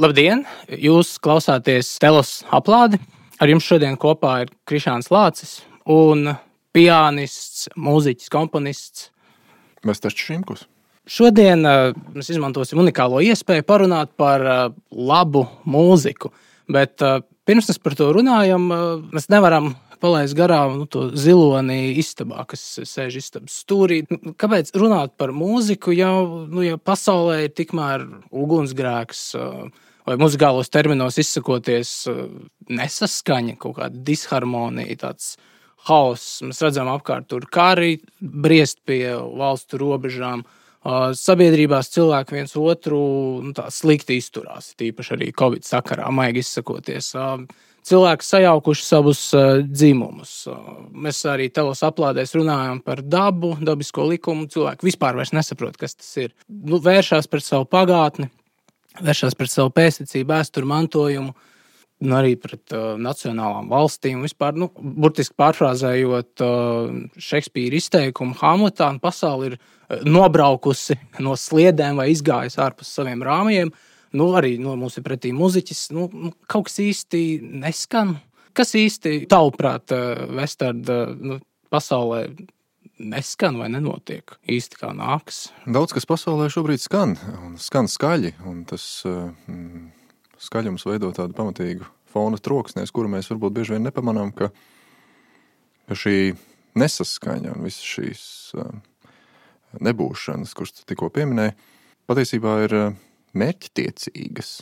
Labdien! Jūs klausāties Telos aplādi. Ar jums šodien kopā ir Krišāns Lācis un pianists, mūziķis, komponists. Mēs taču šimkus. Šodien uh, mēs izmantosim unikālo iespēju parunāt par uh, labu mūziku. Bet uh, pirms mēs par to runājam, mēs nevaram palaist garām nu, to ziloni istabā, kas sēž istabas stūrī. Nu, kāpēc runāt par mūziku, ja, nu, ja pasaulē ir tikmēr ugunsgrēks? Uh, vai muzikālos terminos izsakoties, nesaskaņa, kaut kāda disharmonija, tāds hauss. Mēs redzam, apkārt tur kari briest pie valstu robežām. Sabiedrībās cilvēki viens otru nu, slikti izturās, tīpaši arī Covid sakarā, maigi izsakoties. Cilvēki sajaukuši savus dzimumus. Mēs arī telos aplādēs runājam par dabu, dabisko likumu. Cilvēki vispār nesaprot, kas tas ir. Nu, vēršās pret savu pagātni, vēršas pret savu pēstniecību, vēsturi mantojumu, un arī pret uh, nacionālām valstīm. Vispār, nu, burtiski pārfrāzējot uh, Šekspīra izteikumu, Hamletā pasaule ir uh, nobraukusi no sliedēm vai izgājusi ārpus saviem rāmjiem. Nu, arī nu, mums ir pretī muzeķis. Nu, nu, kaut kas īsti neskan. Kas īsti tavuprāt, uh, Vestarda uh, nu, pasaulē neskan vai nenotiek īsti kā nāks. Daudz kas pasaulē šobrīd skan, un skan skaļi, un tas mm, skaļums veido tādu pamatīgu fona troksnēs, kuru mēs varbūt bieži vien nepamanām, ka, ka šī nesaskaņa un visas šīs nebūšanas, kuras tikko pieminēji, patiesībā ir mērķtiecīgas.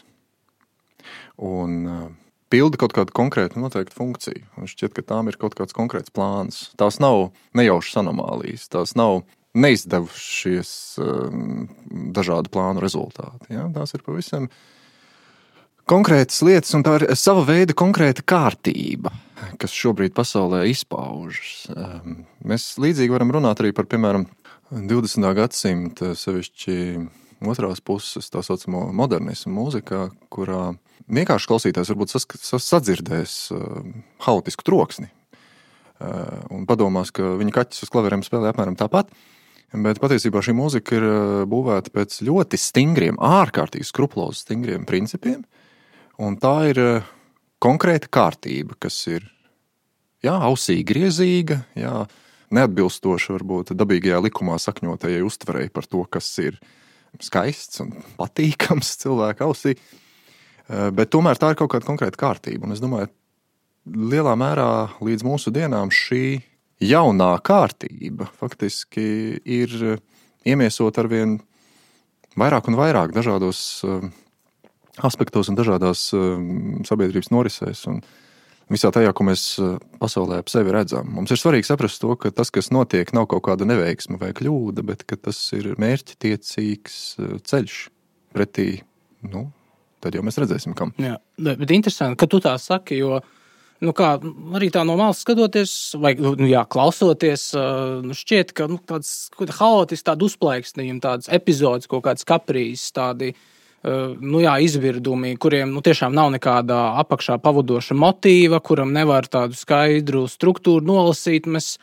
Un pilda kaut kādu konkrētu noteiktu funkciju. Un šķiet, ka tām ir kaut kāds konkrēts plāns. Tās nav nejaušas anomālijas, tās nav neizdevušies um, dažādu plānu rezultāti. Ja? Tās ir pavisam konkrētas lietas, un tā ir sava veida konkrēta kārtība, kas šobrīd pasaulē izpaužas. Um, mēs līdzīgi varam runāt arī par, piemēram, 20. gadsimta sevišķi otrās puses, tā saucamo modernismu mūzikā, kurā vienkārši klausītājs varbūt sadzirdēs uh, haotisku troksni uh, un padomās, ka viņa kaķis uz klavierēm spēlē apmēram tāpat. Bet patiesībā šī mūzika ir uh, būvēta pēc ļoti stingriem, ārkārtīgi skrupulozu stingriem principiem. Tā ir konkrēta kārtība, kas ir jā, ausī griezīga, jā, neatbilstoša varbūt dabīgajā likumā sakņotajai uztverei par to, kas ir skaists un patīkams cilvēka ausī. Eh, bet tomēr tā ir kaut kāda konkrēta kārtība. Un es domāju, lielā mērā līdz mūsu dienām šī jaunā kārtība faktiski ir iemiesot ar vien vairāk un vairāk dažādos eh, aspektos un dažādās eh, sabiedrības norisēs. Un visā tajā, ko mēs pasaulē ap sevi redzam. Mums ir svarīgi saprast to, ka tas, kas notiek, nav kaut kāda neveiksme vai kļūda, bet tas ir mērķtiecīgs ceļš pretī nu, tad jau mēs redzēsim, kam. Jā, bet interesanti, ka tu tā saki, jo nu kā, arī tā no malas skatoties, vai nu, jā, klausoties, nu šķiet, ka nu, tāds haotisks, tāds uzplaiksnījums, tāds epizodes, kaut kāds kaprīs, tādi nu, jā, izvirdumi, kuriem nu, tiešām nav nekāda apakšā pavadoša motīva, kuram nevar tādu skaidru struktūru nolasīt. Mēs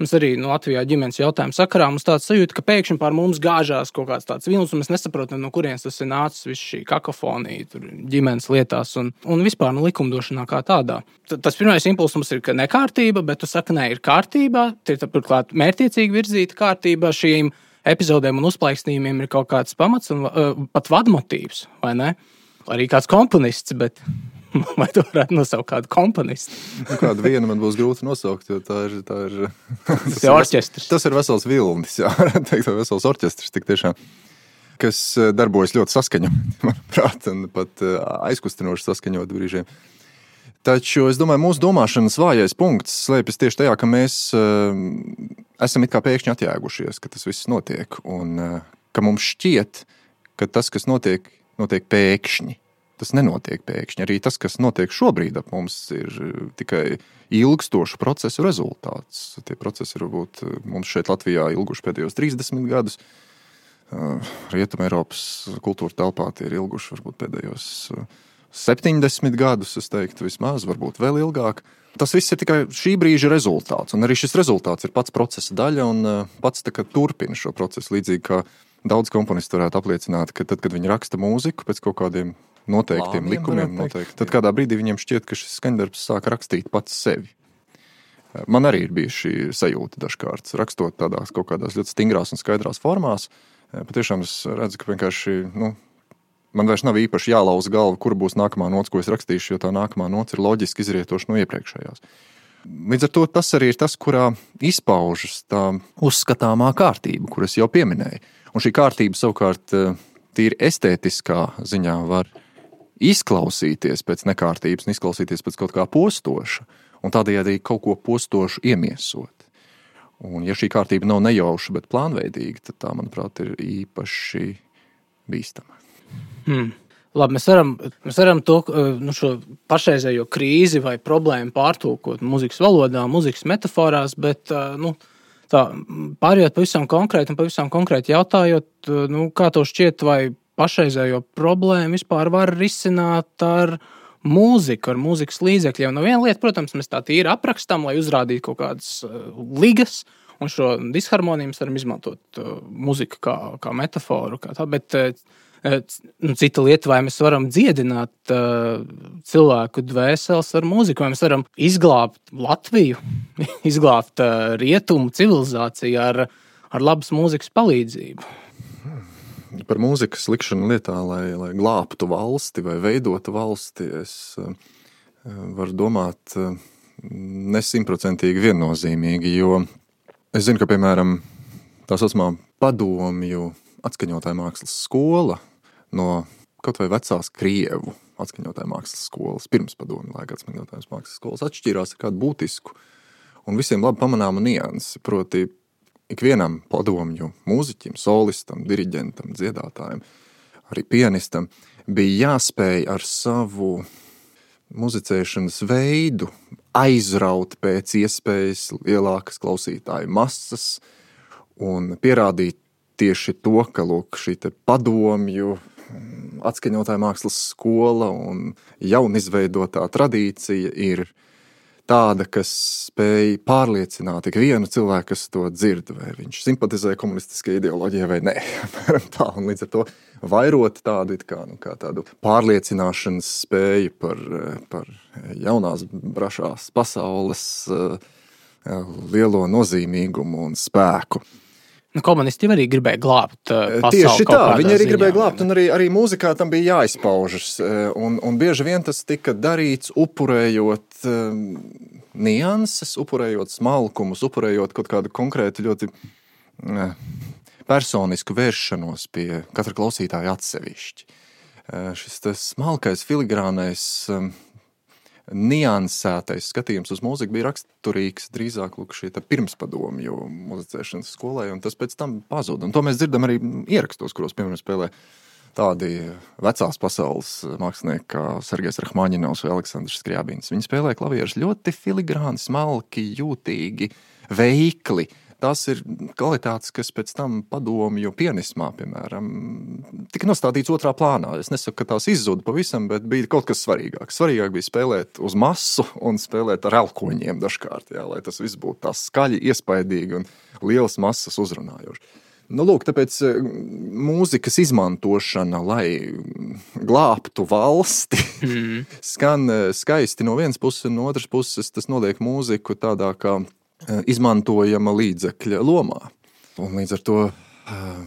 Mums arī nu, Latvijā ģimenes jautājuma sakarā mums tāds sajūta, ka pēkšņi pār mums gāžās kaut kāds tāds vilnis, un mēs nesaprotam, no kurienes tas ir nācis, viss šī kakofonija, tur ģimenes lietās un, un vispār nu, likumdošanā kā tādā. T tas pirmais impulss mums ir, ka nekārtība, bet tu saki, nē, ir kārtībā, tie ir turklāt mērķiecīgi virzīta kārtība šīm epizodēm un uzplaiksnījumiem ir kaut kāds pamats un uh, pat vadmotīvs, vai ne? Arī kāds komponists, bet Vai tu varētu nosaukt kādu komponistu? Nu, kādu vienu man būs grūti nosaukt, jo tā ir. Tā ir tas, ir orķestris. Tas ir vesels vilnis, jā, teikt, vesels orķestris tik tiešām. Kas eh, darbojas ļoti saskaņoti, manuprāt, un pat eh, aizkustinoši saskaņot brīžiem. Taču es domāju, mūsu domāšanas vājais punkts slēpjas tieši tajā, ka mēs esam it kā pēkšņi atjēgušies, ka tas viss notiek. Un uh, ka mums šķiet, ka tas, kas notiek, notiek pēkšņi tas nenotiek pēkšņi. Arī tas, kas notiek šobrīd ap mums, ir eh, tikai ilgstošu procesu rezultāts. Tie procesi varbūt eh, mums šeit Latvijā ilguši pēdējos 30 gadus. Eh, Rietumē Eiropas kultūra telpā tie ir ilguši varbūt pēdējos 70 gadus, es teiktu, vismaz, varbūt vēl ilgāk. Tas viss ir tikai šī brīža rezultāts, un arī šis rezultāts ir pats procesa daļa un pats turpina šo procesu. Līdzīgi kā daudz komponistu varētu apliecināt, ka tad, kad viņi raksta mūziku pēc kaut kādiem noteiktiem Plāniem, likumiem. Noteikti. Tad kādā brīdī viņiem šķiet, ka šis skaņdarbs sāk rakstīt pats sevi. Man arī ir bijusi šī sajūta dažkārt, rakstot tādās kaut kādās ļoti stingrās un skaidrās formās. Patiešām es redzu, ka vienkārši nu, man vairs nav īpaši jālauza galva, kur būs nākamā nots, ko es rakstīšu, jo tā nākamā nots ir loģiski izrietoša no iepriekšējās. Līdz ar to tas arī ir tas, kurā izpaužas tā uzskatāmā kārtība, kuras jau pieminēju. Un šī kārtība savukārt eh, tīri estētiskā ziņā var izklausīties pēc nekārtības un izklausīties pēc kaut kā postoša, un tādējādi kaut ko postošu iemiesot. Un, ja šī kārtība nav nejauša, bet plānveidīga, tad tā, manuprāt, ir īpaši bīstama. Hmm. Labi, mēs varam, mēs varam to nu, pašreizējo krīzi vai problēmu pārtulkot mūzikas valodā, mūzikas metaforās, bet nu, tā, pārējot pavisam konkrēti un pavisam konkrēti jautājot, nu, kā to šķiet, vai pašreizējo problēmu vispār var risināt ar mūziku, ar mūzikas līdzekļiem. No viena lieta, protams, mēs tā tīri aprakstām, lai uzrādītu kaut kādas ligas. Un šo disharmoniju mēs varam izmantot mūziku kā, kā metaforu. Kā tā, bet, cita lieta, vai mēs varam dziedināt uh, cilvēku dvēseles ar mūziku, vai mēs varam izglābt Latviju, izglābt uh, rietumu civilizāciju ar, ar labas mūzikas palīdzību. Par mūzikas likšanu lietā, lai, lai glābtu valsti vai veidotu valsti, es varu domāt nesimtprocentīgi viennozīmīgi, jo es zinu, ka, piemēram, tā saucamā padomju atskaņotāja mākslas skola no kaut vai vecās krievu atskaņotāja mākslas skolas, pirms padomju laika atskaņotājas mākslas skolas, atšķīrās ar kādu būtisku un visiem labi pamanāmu niansi. Proti, ikvienam padomju mūziķim, solistam, diriģentam, dziedātājam, arī pianistam bija jāspēj ar savu muzicēšanas veidu aizraut pēc iespējas lielākas klausītāju masas un pierādīt tieši to, ka lūk, šī padomju atskaņotāja mākslas skola un jaunizveidotā tradīcija ir tāda, kas spēj pārliecināt ik vienu cilvēku, kas to dzird, vai viņš simpatizē komunistiskajai ideoloģijai vai nē. tā, un līdz ar to vairot tādu, kā, nu, kā tādu pārliecināšanas spēju par, par jaunās brašās pasaules eh, lielo nozīmīgumu un spēku. Nu, komunisti arī gribēja glābt uh. Tieši tā, viņi arī ziņā. gribēja glābt, un arī, arī mūzikā tam bija jāizpaužas. Un, un bieži vien tas tika darīts, upurējot um, nianses, upurējot smalkumus, upurējot kaut kādu konkrētu, ļoti uh, personisku vēršanos pie katra klausītāja atsevišķi. Uh, šis smalkais, filigrānais. Um, niansētais skatījums uz mūziku bija raksturīgs drīzāk šī pirmspadomju muzicēšanas skolai, un tas pēc tam pazuda. Un to mēs dzirdam arī ierakstos, kuros, piemēram, spēlē tādi vecās pasaules mākslinieki kā Sergejs Rahmaņinovs vai Aleksandrs Skriabins. Viņi spēlē klavierus ļoti filigrāni, smalki, jūtīgi, veikli tās ir kvalitātes, kas pēc tam padomju pianismā, piemēram, tika nostādīts otrā plānā. Es nesaku, ka tās izzuda pavisam, bet bija kaut kas svarīgāks. Svarīgāk bija spēlēt uz masu un spēlēt ar elkoņiem dažkārt, jā, lai tas viss būtu tā skaļi, iespaidīgi un lielas masas uzrunājoši. Nu, lūk, tāpēc eh, mūzikas izmantošana, lai glābtu valsti, mm. skan eh, skaisti no vienas puses, no otras puses tas noliek mūziku tādā kā Eh, izmantojama līdzekļa lomā. Un līdz ar to eh,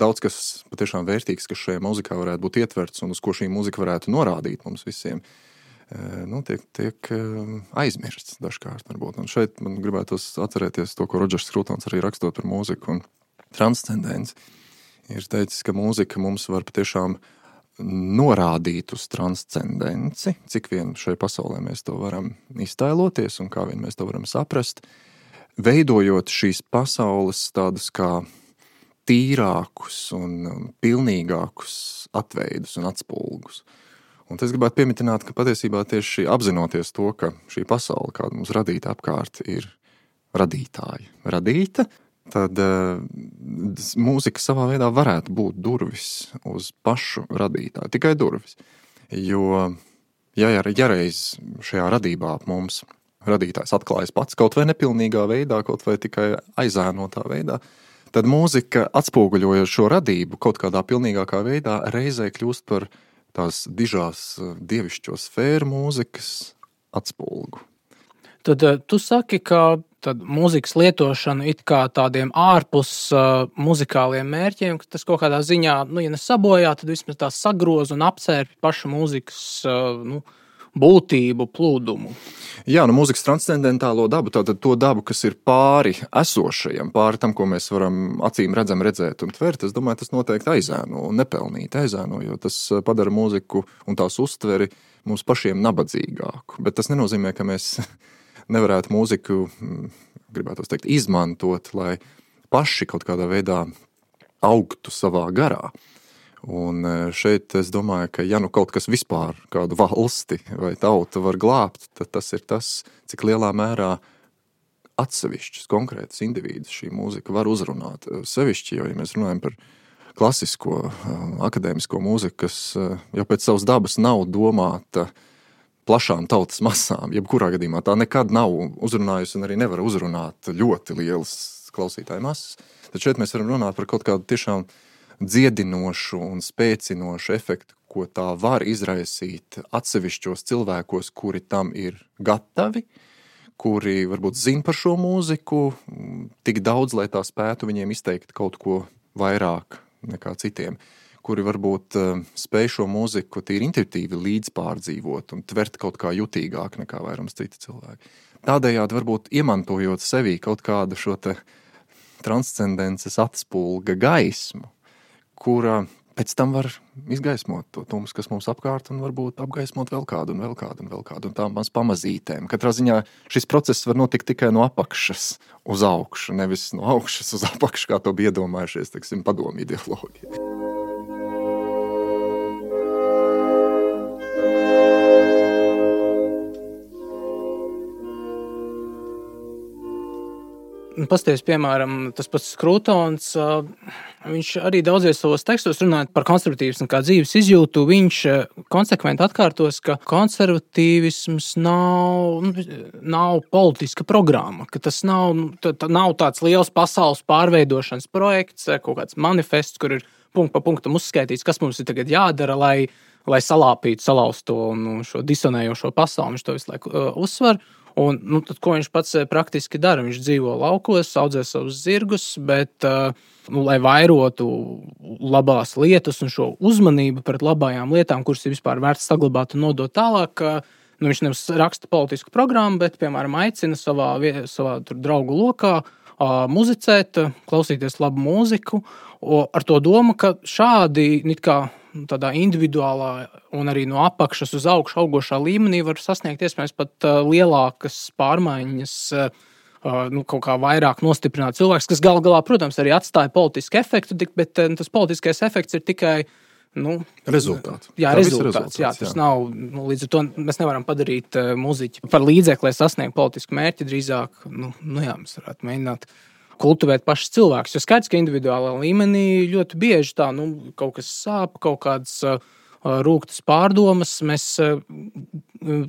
daudz kas patiešām vērtīgs, kas šajā mūzikā varētu būt ietverts un uz ko šī mūzika varētu norādīt mums visiem, eh, nu, tiek, tiek aizmirsts dažkārt. Varbūt. Un šeit man gribētos atcerēties to, ko Rodžers Krūtons arī rakstot par mūziku un transcendenci. Ir teicis, ka mūzika mums var patiešām uh, norādīt uz transcendenci, cik vien šai pasaulē mēs to varam iztēloties un kā vien mēs to varam saprast, veidojot šīs pasaules tādus kā tīrākus un pilnīgākus atveidus un atspulgus. Un es gribētu pieminēt, ka patiesībā tieši apzinoties to, ka šī pasaule, kāda mums radīta apkārt, ir radītāja, radīta, tad uh, mūzika savā veidā varētu būt durvis uz pašu radītāju. Tikai durvis. Jo, ja, ja reiz šajā radībā mums radītājs atklājas pats kaut vai nepilnīgā veidā, kaut vai tikai aizēnotā veidā, tad mūzika atspoguļojot šo radību kaut kādā pilnīgākā veidā, reizē kļūst par tās dižās dievišķo sfēru mūzikas atspulgu. Tad tu saki, ka tad mūzikas lietošana it kā tādiem ārpus uh, muzikāliem mērķiem, ka tas kaut kādā ziņā, nu, ja nesabojā, tad vismaz tā sagroza un apcērpja pašu mūzikas uh, nu, būtību, plūdumu. Jā, nu, mūzikas transcendentālo dabu, tātad to dabu, kas ir pāri esošajam, pāri tam, ko mēs varam acīm redzam, redzēt un tvert. Es domāju, tas noteikti aizēno nepelnīti aizēno, jo tas padara mūziku un tās uztveri mums pašiem nabadzīgāku. Bet tas nenozīmē, ka mēs nevarētu mūziku, mm, gribētu teikt, izmantot, lai paši kaut kādā veidā augtu savā garā. Un e, šeit es domāju, ka ja nu kaut kas vispār kādu valsti vai tautu var glābt, tad tas ir tas, cik lielā mērā atsevišķus konkrētus individus šī mūzika var uzrunāt. E, sevišķi, jo, ja mēs runājam par klasisko, e, akadēmisko mūziku, kas jau pēc savas dabas nav domāta plašām tautas masām, jebkurā gadījumā tā nekad nav uzrunājusi un arī nevar uzrunāt ļoti lielas klausītāju masas. Tad šeit mēs varam runāt par kaut kādu tiešām dziedinošu un spēcinošu efektu, ko tā var izraisīt atsevišķos cilvēkos, kuri tam ir gatavi, kuri varbūt zina par šo mūziku tik daudz, lai tā spētu viņiem izteikt kaut ko vairāk nekā citiem kuri varbūt uh, spēj šo mūziku tīri intuitīvi līdzpārdzīvot un tvert kaut kā jutīgāk nekā vairums citi cilvēki. Tādējādi varbūt iemantojot sevī kaut kādu šo transcendences atspulga gaismu, kura pēc tam var izgaismot to tumsu, kas mums apkārt, un varbūt apgaismot vēl kādu, un vēl kādu, un vēl kādu, un tā maz pamazītēm. Katrā ziņā šis process var notikt tikai no apakšas uz augšu, nevis no augšas uz apakšu, kā to bija iedomājušies, teiksim, padomu ideoloģija. Pastāvēs, piemēram, tas pats Krūtons. Viņš arī daudzies savos tekstos runājot par konservatīvismu kā dzīves izjūtu. Viņš konsekventi atkārtos, ka konservatīvisms nav, nu, nav politiska programma, ka tas nav, tā, tā nav tāds liels pasaules pārveidošanas projekts, kaut kāds manifests, kur ir punkts pa punktam uzskaitīts, kas mums ir tagad jādara, lai, lai salāpītu, salauztu nu, disonējošo pasauli. Viņš to visu laiku uh, uzsver. Un, nu, tad, ko viņš pats eh, praktiski dara? Viņš dzīvo laukos, audzē savus zirgus, bet, eh, nu, lai vairotu labās lietas un šo uzmanību pret labajām lietām, kuras ir vispār vērts saglabāt un nodot tālāk, eh, nu, viņš nevis raksta politisku programmu, bet, piemēram, aicina savā, savā draugu lokā muzicēt, klausīties labu mūziku, ar to domu, ka šādi kā tādā individuālā un arī no apakšas uz augšu augošā līmenī var sasniegt iespējams pat lielākas pārmaiņas. Nu, kaut kā vairāk nostiprināt cilvēks, kas gal galā, protams, arī atstāja politisku efektu, bet tas politiskais efekts ir tikai nu, rezultāts. Jā, rezultāts, rezultāts, jā, tas jā. nav. Nu, līdz ar to mēs nevaram padarīt muziķi par līdzekli, lai sasniegtu politisku mērķi. Drīzāk, nu, nu jā, mēs varētu mēģināt uh, kultivēt pašus cilvēkus. Jo skaidrs, ka individuālā līmenī ļoti bieži tā nu, kaut kas sāp, kaut kādas uh, rūktas pārdomas. Mēs uh,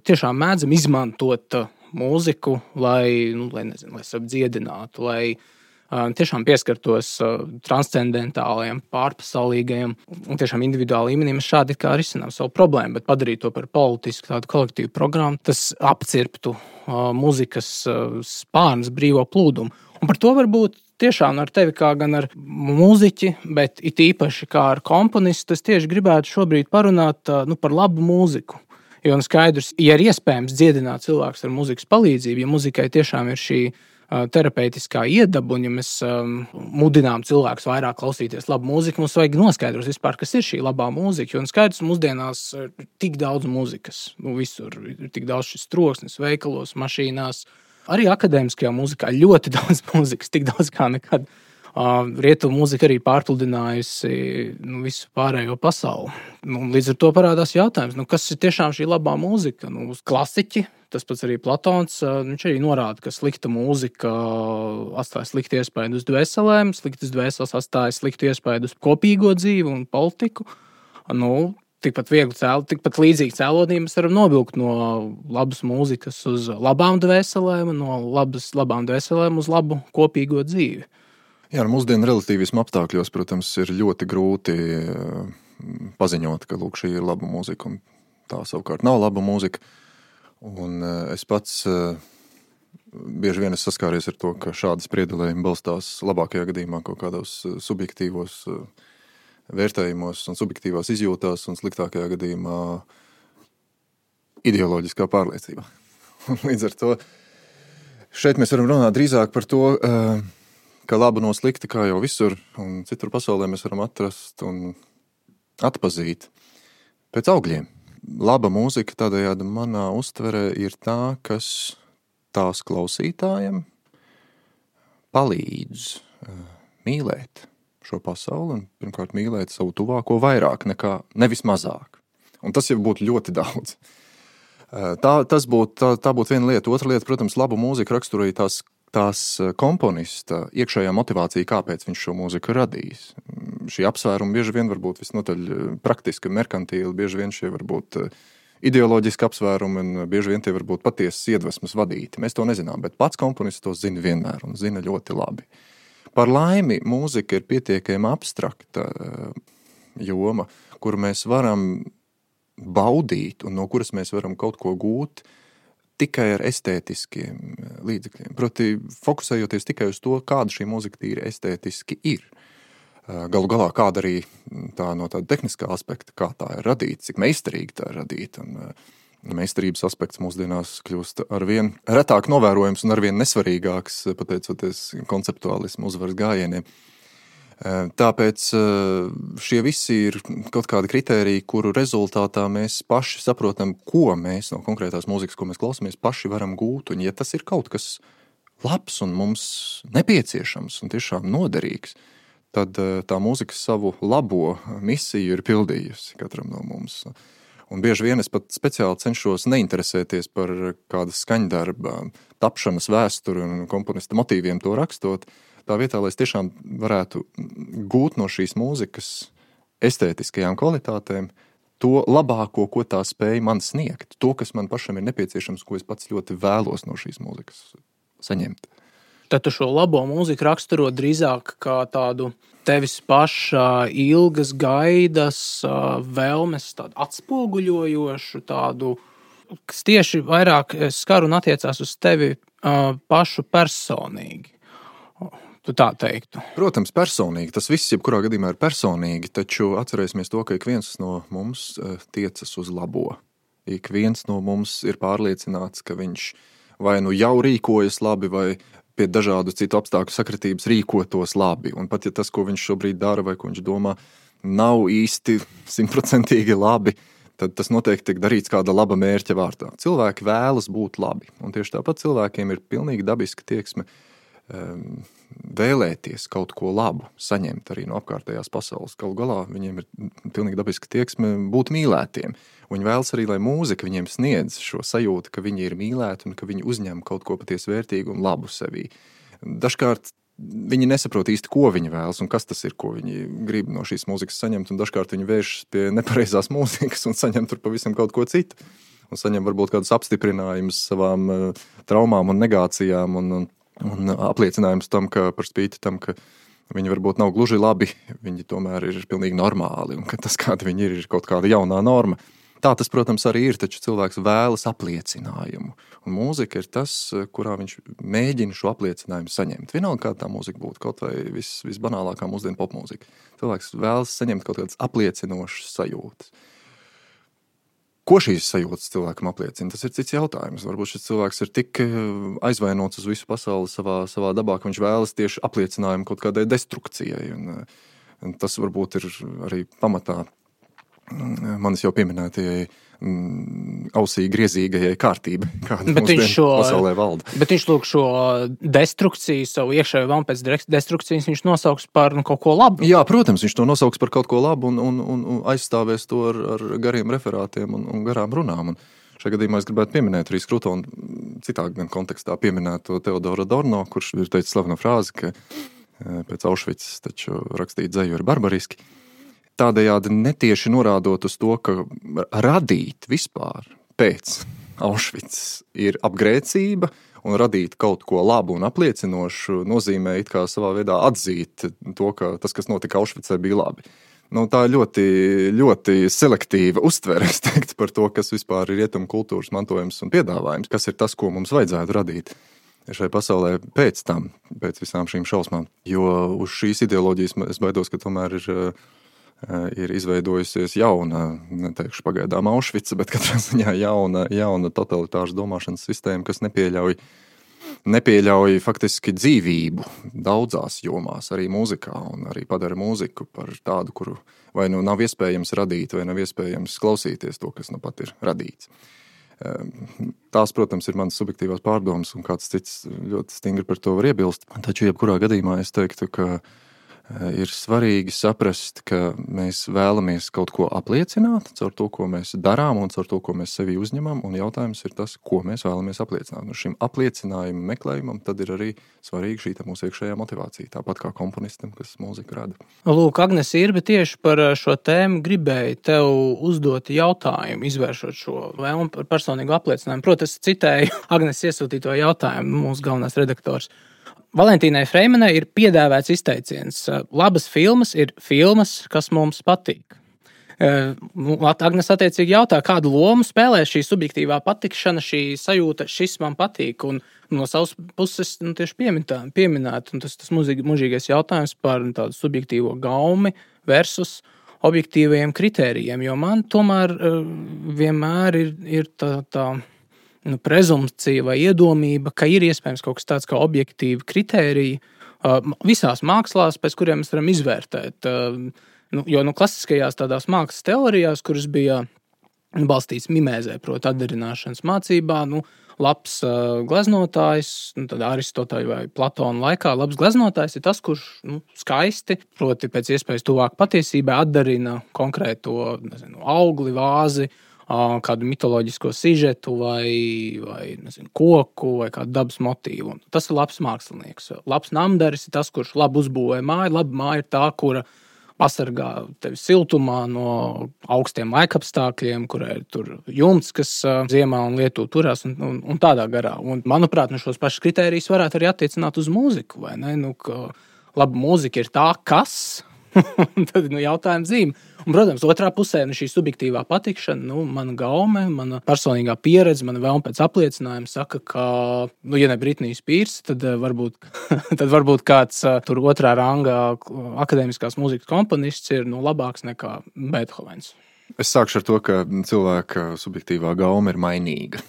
tiešām mēdzam izmantot uh, mūziku, lai, nu, lai, nezinu, lai apdziedinātu, lai uh, tiešām pieskartos uh, transcendentālajiem, pārpasaulīgajiem un tiešām individuālā līmenī. Mēs šādi kā risinām savu problēmu, bet padarīt to par politisku, tādu kolektīvu programmu, tas apcirptu uh, mūzikas uh, spārnas brīvo plūdumu. Un par to varbūt tiešām ar tevi, kā gan ar mūziķi, bet it īpaši kā ar komponistu, es tieši gribētu šobrīd parunāt nu, par labu mūziku. Jo nu skaidrs, ja ir iespējams dziedināt cilvēkus ar mūzikas palīdzību, ja muzikai tiešām ir šī terapeitiskā iedaba, un ja mēs um, mudinām cilvēkus vairāk klausīties labu mūziku, mums vajag noskaidrot, vispār, kas ir šī labā mūzika. Jo nu skaidrs, mūsdienās ir tik daudz mūzikas, nu, visur ir tik daudz šis troksnis, veikalos, mašīnās, uh, Arī akadēmiskajā mūzikā ļoti daudz mūzikas, tik daudz kā nekad. Rietumu mūzika arī pārpludinājusi nu, visu pārējo pasauli. Nu, līdz ar to parādās jautājums, nu, kas ir tiešām šī labā mūzika. Nu, klasiķi, tas pats arī Platons. Viņš arī norāda, ka slikta mūzika atstāja sliktu iespaidu uz dvēselēm, sliktas dvēseles atstāja sliktu iespaidu uz kopīgo dzīvi un politiku. Nu, tikpat viegli cēlot, tikpat līdzīgi cēloniem mēs varam novilkt no labas mūzikas uz labām dvēselēm, no labas, labām dvēselēm uz labu kopīgo dzīvi. Jā, nu, mūsdienu relativismu apstākļos, protams, ir ļoti grūti eh, paziņot, ka lūk, šī ir laba mūzika, un tā savukārt nav laba mūzika. Un es pats bieži vien saskāries ar to, ka šādi spriedelējumi balstās labākajā gadījumā kaut kādos subjektīvos vērtējumos un subjektīvās izjūtās, un sliktākajā gadījumā ideoloģiskā pārliecībā. Līdz ar to šeit mēs varam runāt drīzāk par to, ka labu no slikta, kā jau visur un citur pasaulē, mēs varam atrast un atpazīt pēc augļiem. Laba mūzika tādējādi manā uztverē ir tā, kas tās klausītājiem palīdz mīlēt šo pasauli un pirmkārt mīlēt savu tuvāko vairāk nekā nevis mazāk. Un tas jau būtu ļoti daudz. Tā, tas būtu, tā, tā būtu viena lieta. Otra lieta, protams, labu mūziku raksturoja tās, tās komponista iekšējā motivācija, kāpēc viņš šo mūziku radījis. Šī apsvēruma bieži vien var būt visnotaļ praktiski, merkantīli, bieži vien šie var būt ideoloģiski apsvērumi, un bieži vien tie var būt patiesas iedvesmas vadīti. Mēs to nezinām, bet pats komponists to zina vienmēr un zina ļoti labi. Par laimi, mūzika ir pietiekami abstrakta joma, kuru mēs varam baudīt un no kuras mēs varam kaut ko gūt tikai ar estētiskiem eh, līdzekļiem. Proti, fokusējoties tikai uz to, kāda šī mūzika tīri estētiski ir. Eh, galu galā, kāda arī tā no tāda tehniskā aspekta, kā tā ir radīta, cik meistarīgi tā ir radīta. Un, eh, Meistarības aspekts mūsdienās kļūst ar vien retāk novērojams un ar vien nesvarīgāks, pateicoties konceptuālismu uzvaras gājieniem. Uh, Tāpēc šie visi ir kaut kādi kriteriji, kuru rezultātā mēs paši saprotam, ko mēs no konkrētās mūzikas, ko mēs klausāmies, paši varam gūt. Un, ja tas ir kaut kas labs un mums nepieciešams un tiešām noderīgs, tad tā mūzika savu labo misiju ir pildījusi katram no mums. Un bieži vien es pat speciāli cenšos neinteresēties par kāda skaņdarba, tapšanas vēsturi un komponista motīviem to rakstot, tā vietā, lai es tiešām varētu gūt no šīs mūzikas estētiskajām kvalitātēm, to labāko, ko tā spēja man sniegt, to, kas man pašam ir nepieciešams, ko es pats ļoti vēlos no šīs mūzikas saņemt. Tad tu šo labo mūziku raksturo drīzāk kā tādu tevis paša ilgas gaidas, vēlmes, tādu atspoguļojošu, tādu, kas tieši vairāk skar un attiecās uz tevi pašu personīgi tu tā teiktu? Protams, personīgi. Tas viss, jebkurā gadījumā, ir personīgi, taču atcerēsimies to, ka ik viens no mums tiecas uz labo. Ik viens no mums ir pārliecināts, ka viņš vai nu jau rīkojas labi, vai pie dažādu citu apstākļu sakritības rīkotos labi. Un pat ja tas, ko viņš šobrīd dara vai ko viņš domā, nav īsti simtprocentīgi labi, tad tas noteikti tiek darīts kāda laba mērķa vārtā. Cilvēki vēlas būt labi, un tieši tāpat cilvēkiem ir pilnīgi dabiska tieksme um, vēlēties kaut ko labu, saņemt arī no apkārtējās pasaules. Galu galā viņiem ir pilnīgi dabiska tieksme būt mīlētiem. Viņi vēlas arī, lai mūzika viņiem sniedz šo sajūtu, ka viņi ir mīlēti un ka viņi uzņem kaut ko patiesi vērtīgu un labu sevī. Dažkārt viņi nesaprot īsti, ko viņi vēlas un kas tas ir, ko viņi grib no šīs mūzikas saņemt. Dažkārt viņi vēršas pie nepareizās mūzikas un saņem tur pavisam kaut ko citu. Un saņem varbūt kādus apstiprinājumus savām uh, traumām un negācijām. Un, un Un apliecinājums tam, ka par spīti tam, ka viņi varbūt nav gluži labi, viņi tomēr ir pilnīgi normāli un ka tas, kāda viņi ir, ir kaut kāda jaunā norma. Tā tas, protams, arī ir, taču cilvēks vēlas apliecinājumu. Un mūzika ir tas, kurā viņš mēģina šo apliecinājumu saņemt. Vienalga, kāda tā mūzika būtu, kaut vai vis, visbanālākā mūsdienu popmūzika. Cilvēks vēlas saņemt kaut kādas apliecinošas sajūtas. Ko šīs sajūtas cilvēkam apliecina? Tas ir cits jautājums. Varbūt šis cilvēks ir tik eh, aizvainots uz visu pasauli savā, savā dabā, ka viņš vēlas tieši apliecinājumu kaut kādai destrukcijai. Un, eh, un tas varbūt ir arī pamatā mm, manis jau pieminētajai ausī griezīgajai kārtībai, kāda viņš šo, pasaulē valda. Bet viņš lūk šo destrukciju, savu iekšējo vēlmu pēc destrukcijas, viņš nosauks par nu, kaut ko labu. Jā, protams, viņš to nosauks par kaut ko labu un, un, un, un aizstāvēs to ar, ar gariem referātiem un, un garām runām. Un šajā gadījumā es gribētu pieminēt arī Skrutonu citā gan kontekstā pieminēto Teodoru Adorno, kurš ir teicis slavenu frāzi, ka eh, pēc Aušvicas taču rakstīt dzēju ir barbariski tādējādi netieši norādot uz to, ka radīt vispār pēc Auschwitz ir apgrēcība, un radīt kaut ko labu un apliecinošu nozīmē it kā savā veidā atzīt to, ka tas, kas notika Aušvicē, bija labi. nu, tā ļoti, ļoti selektīva uztvere teiktu, par to, kas vispār ir rietumu kultūras mantojums un piedāvājums, kas ir tas, ko mums vajadzētu radīt šai pasaulē pēc tam, pēc visām šīm šausmām. Jo uz šīs ideoloģijas es baidos, ka tomēr ir, ir izveidojusies jauna, neteikšu pagaidām Aušvica, bet katrā ziņā jauna, jauna totalitāra domāšanas sistēma, kas nepieļauj nepieļauj faktiski dzīvību daudzās jomās, arī mūzikā, un arī padara mūziku par tādu, kuru vai nu nav iespējams radīt, vai nav iespējams klausīties to, kas nu pat ir radīts. Ehm, tās, protams, ir manas subjektīvās pārdomas, un kāds cits ļoti stingri par to var iebilst. Taču, jebkurā gadījumā, es teiktu, ka Eh, ir svarīgi saprast, ka mēs vēlamies kaut ko apliecināt caur to, ko mēs darām un caur to, ko mēs sevi uzņemam. Un jautājums ir tas, ko mēs vēlamies apliecināt. Un šim apliecinājumu meklējumam tad ir arī svarīga šī mūsu iekšējā motivācija, tāpat kā komponistam, kas mūziku rada. Lūk, Agnēs, ir, tieši par eh, šo tēmu gribēju tev uzdot jautājumu, izvēršot šo vēlmu par personīgu apliecinājumu. Protams, es citēju Agnēs iesūtīto jautājumu, mūsu galvenais redaktors. Valentīnai Freimanai ir piedāvāts izteiciens, ka labas filmas ir filmas, kas mums patīk. Nu, Agnēs attiecīgi jautā, kādu lomu spēlē šī subjektīvā patikšana, šī sajūta, šis man patīk. Un no savas puses, nu, tieši pieminēt, tas, tas mūžīgais jautājums par tādu subjektīvo gaumi versus objektīviem kritērijiem. Jo man tomēr vienmēr ir, ir tā. tā nu, prezumpcija vai iedomība, ka ir iespējams kaut kas tāds kā objektīvi kritēriji visās mākslās, pēc kuriem mēs varam izvērtēt. Nu, jo nu, klasiskajās tādās mākslas teorijās, kuras bija balstītas mimēzē, proti, atdarināšanas mācībā, nu, labs uh, gleznotājs, nu, tad Aristoteļa vai Platona laikā, labs gleznotājs ir tas, kurš nu, skaisti, proti, pēc iespējas tuvāk patiesībai atdarina konkrēto nezinu, augli, vāzi, uh, kādu mitoloģisko sižetu, vai, vai nezinu, koku, vai kādu dabas motīvu. Tas ir labs mākslinieks. Labs namdaris ir tas, kurš labi uzbūvē māju. Laba māja ir tā, kura pasargā tevi siltumā no augstiem laikapstākļiem, kurai ir jumts, kas ziemā un lietu turās, un, un, un tādā garā. Un, manuprāt, nu šos pašus kritērijus varētu arī attiecināt uz mūziku. Nu, laba mūzika ir tā, kas. Tad nu, jautājums zīme. Un, protams, otrā pusē nu, šī subjektīvā patikšana, nu, mana gaume, mana personīgā pieredze, mana vēlme pēc apliecinājuma saka, ka, nu, ja ne Britnijas pīrs, tad eh, varbūt, tad varbūt kāds eh, tur otrā rangā akadēmiskās mūzikas komponists ir nu, labāks nekā Beethovens. Es sākšu ar to, ka cilvēka subjektīvā gaume ir mainīga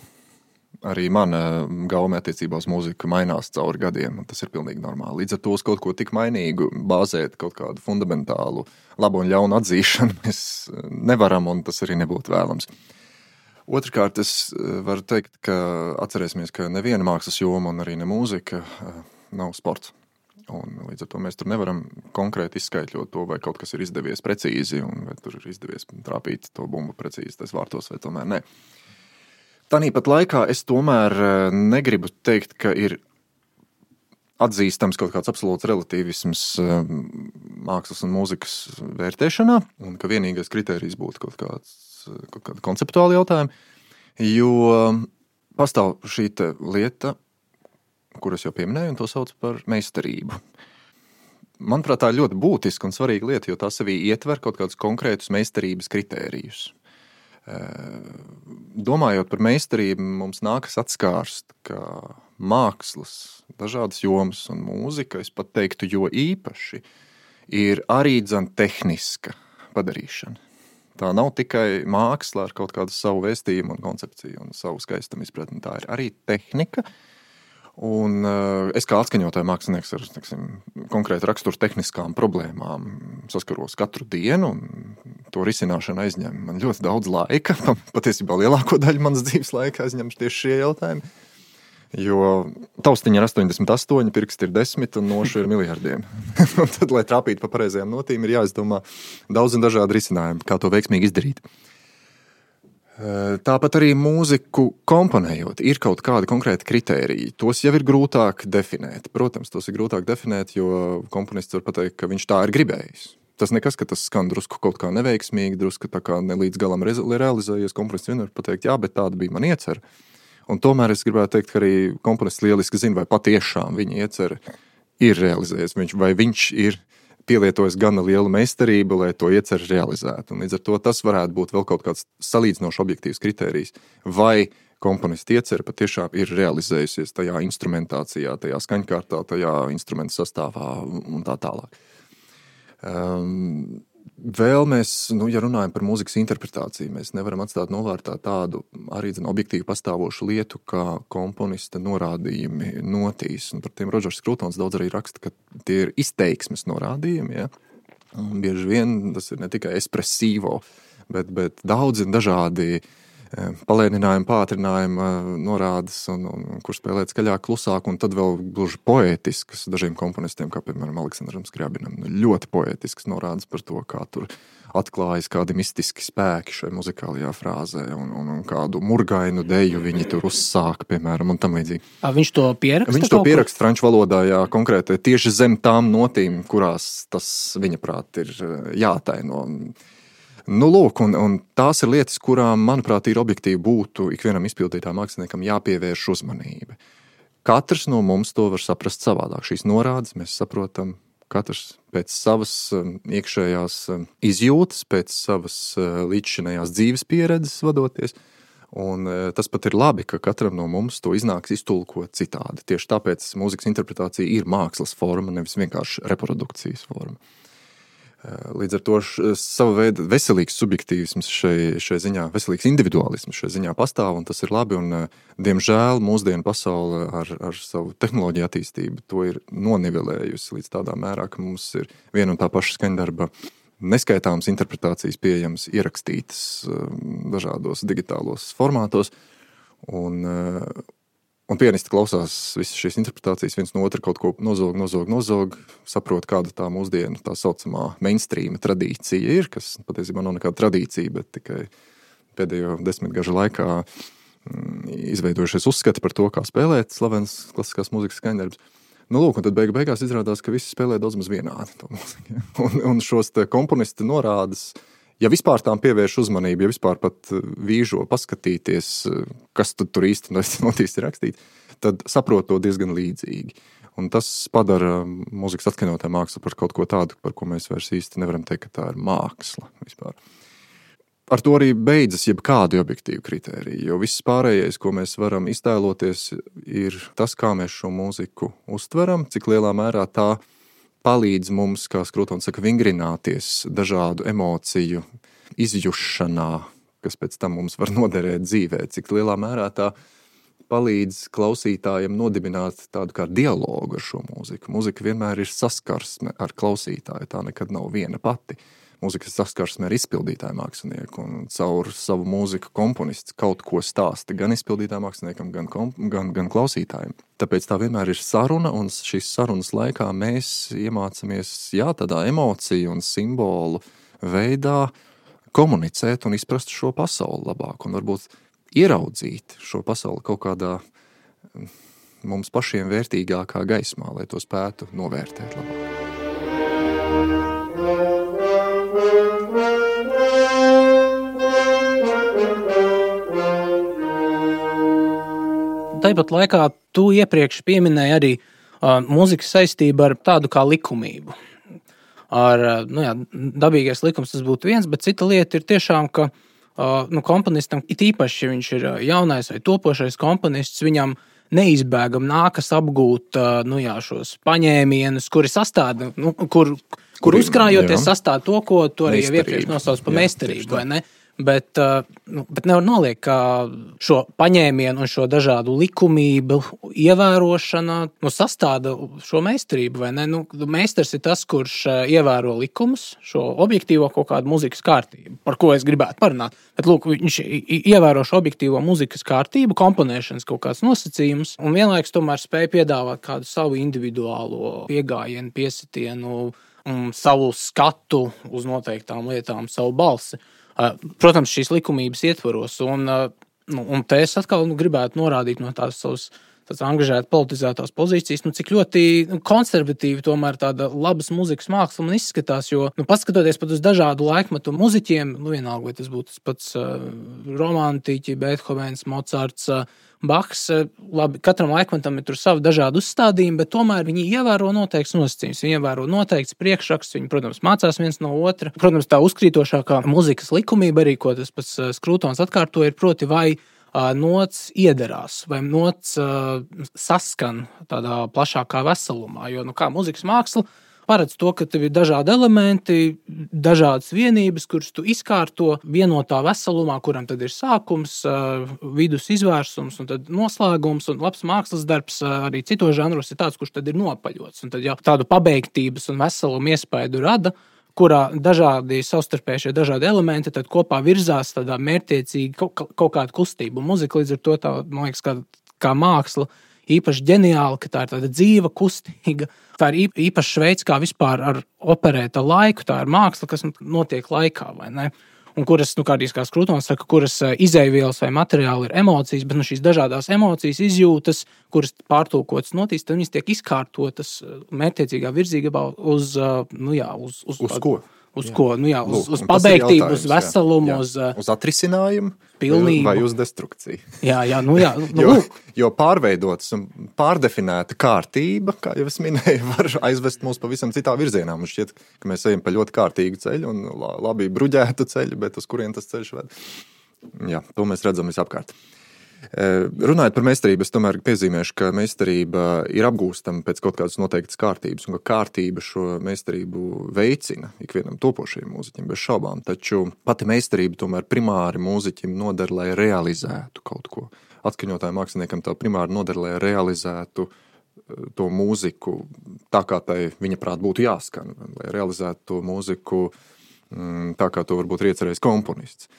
arī mana gauma attiecībā uz mūziku mainās cauri gadiem. Tas ir pilnīgi normāli. Līdz ar to uz kaut ko tik mainīgu bāzēt kaut kādu fundamentālu labu un ļaunu atzīšanu mēs nevaram, un tas arī nebūtu vēlams. Otrakārt, es eh, varu teikt, ka atcerēsimies, ka neviena mākslas joma un arī ne mūzika eh, nav sports. Un līdz ar to mēs tur nevaram konkrēti izskaidrot to, vai kaut kas ir izdevies precīzi, un vai tur ir izdevies trāpīt to bumbu precīzi tas vārtos, vai tomēr ne. Uh, Tāpat laikā es tomēr eh, negribu teikt, ka ir atzīstams kaut kāds absolūts relativisms eh, mākslas un mūzikas vērtēšanā, un ka vienīgais kriterijs būtu kaut, kāds, kaut kāda konceptuāla jautājuma. Jo pastāv šī lieta, kuras jau pieminēju, un to sauc par meistarību. Manuprāt, tā ir ļoti būtiska un svarīga lieta, jo tā sevī ietver kaut kādus konkrētus meistarības kritērijus. Domājot par meistarību, mums nākas atskārst, ka mākslas, dažādas jomas un mūzika, es pat teiktu, jo īpaši ir arī dzan tehniska padarīšana. Tā nav tikai māksla ar kaut kādu savu vēstījumu un koncepciju un savu skaistumu izpratni. Tā ir arī tehnika, uh, Un, uh, es kā atskaņotāja mākslinieks ar neksim, konkrēti raksturu tehniskām problēmām saskaros katru dienu, un to risināšana aizņem man ļoti daudz laika. Patiesībā lielāko daļu manas dzīves laika aizņem tieši šie jautājumi. Jo taustiņa ir 88, pirksti ir 10 un nošu ir miljardiem. tad, lai trāpītu pa pareizajām notīm, ir jāizdomā daudz un dažādi risinājumi, kā to veiksmīgi izdarīt. Tāpat arī mūziku komponējot, ir kaut kādi konkrēti kriteriji. Tos jau ir grūtāk definēt. Protams, tos ir grūtāk definēt, jo komponists var pateikt, ka viņš tā ir gribējis. Tas nekas, ka tas skan drusku kaut kā neveiksmīgi, drusku tā kā ne līdz galam realizējies. Komponists vienmēr pateikt, jā, bet tāda bija mana iecerē. Un tomēr es gribētu teikt, ka arī komponists lieliski zina, vai patiešām viņa iecerē ir realizējies, vai viņš ir pielietojas gana liela meistarība, lai to ieceru realizētu. Un līdz ar to tas varētu būt vēl kaut kāds salīdzinoši objektīvs kritērijs. Vai komponists iecerē patiešām ir realizējusies tajā instrumentācijā, tajā skaņkārtā, tajā instrumentu sastāvā un tā tālāk. Um, Vēl mēs, nu, ja runājam par mūzikas interpretāciju, mēs nevaram atstāt novārtā tādu arī zin, objektīvi pastāvošu lietu, kā komponista norādījumi notīs. Un par tiem Rodžers Krūtons daudz arī raksta, ka tie ir izteiksmes norādījumi. Ja? Un bieži vien tas ir ne tikai espresīvo, bet, bet daudzi dažādi uh, palēninājuma, pātrinājuma norādes, un, un kur spēlēt skaļāk, klusāk, un tad vēl gluži poētiskas dažiem komponistiem, kā piemēram Aleksandram Skrabinam. Nu, ļoti poētiskas norādes par to, kā tur atklājas kādi mistiski spēki šajā muzikālajā frāzē, un, un, un kādu murgainu deju viņi tur uzsāk, piemēram, un tam līdzīgi. Viņš to pieraksta? Viņš to pieraksta franču valodā, jā, konkrēti tieši zem tām notīm, kurās tas, viņa prāt, ir jātaino. Nu, lūk, un, un tās ir lietas, kurām, manuprāt, ir objektīvi būtu ikvienam izpildītājam, māksliniekam jāpievērš uzmanība. Katrs no mums to var saprast savādāk. Šīs norādes mēs saprotam katrs pēc savas um, iekšējās um, izjūtas, pēc savas uh, līdzšinējās dzīves pieredzes vadoties. Un uh, tas pat ir labi, ka katram no mums to iznāks iztulkot citādi. Tieši tāpēc mūzikas interpretācija ir mākslas forma, nevis vienkārši reprodukcijas forma. Līdz ar to sava veida veselīgs subjektīvisms šai, šai ziņā, veselīgs individuālisms šai ziņā pastāv, un tas ir labi. Un, diemžēl mūsdienu pasaule ar, ar savu tehnoloģiju attīstību to ir nonivelējusi līdz tādā mērā, ka mums ir viena un tā paša skaņdarba neskaitāmas interpretācijas pieejamas, ierakstītas dažādos digitālos formātos. Un, Un pianisti klausās visas šīs interpretācijas, viens no otra kaut ko nozog, nozog, nozog, saprot, kāda tā mūsdienu tā saucamā mainstream tradīcija ir, kas patiesībā nav nekāda tradīcija, bet tikai pēdējo desmitgažu laikā mm, izveidojušies uzskati par to, kā spēlēt slavenas klasiskās mūzikas skaņdarbus. Nu, lūk, tad beig beigās izrādās, ka visi spēlē daudz maz vienādi. Un, un šos komponistu norādes uh, ja vispār tām pievērš uzmanību, ja vispār pat eh, vīžo paskatīties, eh, kas tur īsti notiek rakstīt, tad saprot to diezgan līdzīgi. Un tas padara mūzikas atskaņotā mākslu par kaut ko tādu, par ko mēs vairs īsti nevaram teikt, ka tā ir māksla vispār. Ar to arī beidzas jebkādi objektīvi kriteriji, jo viss pārējais, ko mēs varam iztēloties, ir tas, kā mēs šo mūziku uztveram, cik lielā mērā tā ir palīdz mums, kā Skrūtons saka, vingrināties dažādu emociju izjušanā, kas pēc tam mums var noderēt dzīvē, cik lielā mērā tā palīdz klausītājiem nodibināt tādu kā dialogu ar šo mūziku. Mūzika vienmēr ir saskarsme ar klausītāju, tā nekad nav viena pati. Uh, mūzikas saskarsme ar izpildītāju mākslinieku. Un caur savu mūziku komponists kaut ko stāsta gan izpildītājam māksliniekam, gan, gan, gan klausītājiem. Tāpēc tā vienmēr ir saruna, un šīs sarunas laikā mēs iemācāmies jā, tādā emociju un simbolu veidā komunicēt un izprast šo pasauli labāk, un varbūt ieraudzīt šo pasauli kaut kādā mm, mums pašiem vērtīgākā gaismā, lai to spētu novērtēt labāk. Tāpat laikā tu iepriekš pieminēji arī uh, mūzikas saistību ar tādu kā likumību. Ar nu jā, dabīgais likums tas būtu viens, bet cita lieta ir tiešām, ka uh, nu, komponistam, it īpaši, ja viņš ir jaunais vai topošais komponists, viņam neizbēgami nākas apgūt uh, nu, jā, šos paņēmienus, kuri sastāv, nu, kur, kur uzkrājoties, sastāv to, ko tu arī iepriekš nosauc par meistarību. Bet, uh, nu, bet nevar noliekt, ka šo paņēmienu un šo dažādu likumību ievērošana nu, sastāda šo meistarību. Nu, meistars ir tas, kurš uh, ievēro likumus, šo objektīvo kaut kādu mūzikas kārtību, par ko es gribētu parunāt. Bet, lūk, viņš ievēro šo objektīvo mūzikas kārtību, komponēšanas kaut kādus nosacījumus, un vienlaikus tomēr spēj piedāvāt kādu savu individuālo pieejamību, piesitienu, savu skatu uz noteiktām lietām, savu balsi. Protams, šīs likumības ietvaros. Un, nu, un te es atkal nu, gribētu norādīt no tās savas tādas angažētas, politizētās pozīcijas, nu, cik ļoti nu, konservatīvi tomēr tāda labas mūzikas māksla man izskatās. Jo, nu, paskatoties pat uz dažādu laikmetu muzeķiem, nu, vienalga, vai tas būtu tas pats uh, romantiķis, Beethovens, Mocards. Uh, Baks, labi, katram laikmetam ir savi dažādi uzstādījumi, bet tomēr viņi ievēro noteikts nosacījums. Viņi ievēro noteikts priekšraksts, viņi, protams, mācās viens no otra. Protams, tā uzkrītošākā muzikas likumība arī, ko tas pats Skrūtons atkārtoja, ir proti vai nots iederās, vai nots saskan tādā plašākā veselumā. Jo, nu, kā muzikas māksla, paredz to, ka tev ir dažādi elementi, dažādas vienības, kuras tu izkārto vienotā veselumā, kuram tad ir sākums, vidus izvērsums un noslēgums. Un labs mākslas darbs arī citos žanros ir tāds, kurš tad ir nopaļots. Un tad jau tādu pabeigtības un veselumu iespēju rada kurā dažādi savstarpēji šie dažādi elementi kopā virzās tādā mērķiecīgi kaut, kaut kāda kustība. Mūzika līdz ar to tā, man liekas, kā, kā māksla īpaši ģeniāla, ka tā ir tāda dzīva, kustīga. Tā ir īpaša veids, kā vispār ar operēt ar laiku. Tā ir māksla, kas notiek laikā, vai ne? Un kuras, nu, kā arī Krūtons saka, kuras izēvielas vai materiāli ir emocijas, bet nu, šīs dažādas emocijas, izjūtas, kuras pārtulkotas notīs, tad viņas tiek izkārtotas mērķiecīgā virzībā uz, nu, jā, uz, uz, uz ko? Uz jā. ko? Nu, jā, uz, Lūk, uz pabeigtību, uz veselumu, jā, jā. uz, uz atrisinājumu, pilnību. vai uz destrukciju. Jā, jā, nu, jā nu, jo, jo pārveidotas un pārdefinēta kārtība, kā jau es minēju, var aizvest mūs pavisam citā virzienā. Man šķiet, ka mēs ejam pa ļoti kārtīgu ceļu un labi bruģētu ceļu, bet uz kurien tas ceļš ved? Jā, to mēs redzam visapkārt. Eh, runājot par meistarību, es tomēr piezīmēšu, ka meistarība ir apgūstama pēc kaut kādas noteiktas kārtības, un ka kārtība šo meistarību veicina ikvienam topošajam mūziķim, bez šaubām. Taču pati meistarība tomēr primāri mūziķim noder, lai realizētu kaut ko. Atskaņotājiem māksliniekam tā primāri noder, lai realizētu eh, to mūziku tā, kā tai viņa prāt būtu jāskan, lai realizētu to mūziku mm, tā, kā to varbūt ir iecerējis komponists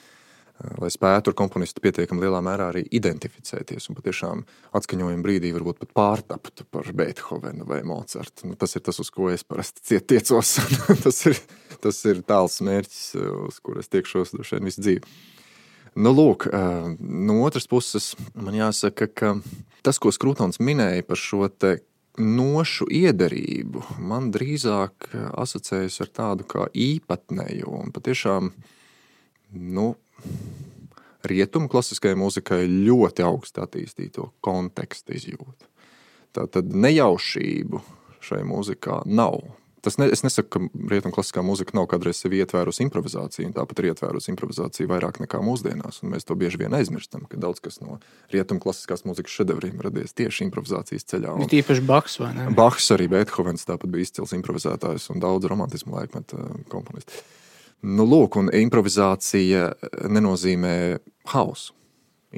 lai spētu ar komponistu pietiekami lielā mērā arī identificēties un patiešām atskaņojuma brīdī varbūt pat pārtapt par Beethovenu vai Mocartu. Nu, tas ir tas, uz ko es parasti tiecos. tas, ir, tas ir tāls mērķis, uz kur es tiekšos droši vien visu dzīvi. Nu, lūk, no otras puses, man jāsaka, ka tas, ko Skrūtons minēja par šo nošu iederību, man drīzāk asociējas ar tādu kā īpatnēju un patiešām nu, rietumu klasiskajai mūzikai ļoti augstu attīstīto kontekstu izjūtu. Tā tad nejaušību šai mūzikā nav. Tas ne, es nesaku, ka rietumu klasiskā mūzika nav kādreiz sevi ietvērusi improvizāciju, un tāpat ir ietvērusi improvizāciju vairāk nekā mūsdienās. Mēs to bieži vien aizmirstam, ka daudz kas no rietumu klasiskās mūzikas šedevriem radies tieši improvizācijas ceļā. Un, Tīpaši Baks vai ne? Baks arī Beethovens tāpat bija izcils improvizētājs un daudz romantismu laikmeta komponistu. Nu, lūk, un improvizācija nenozīmē hausu.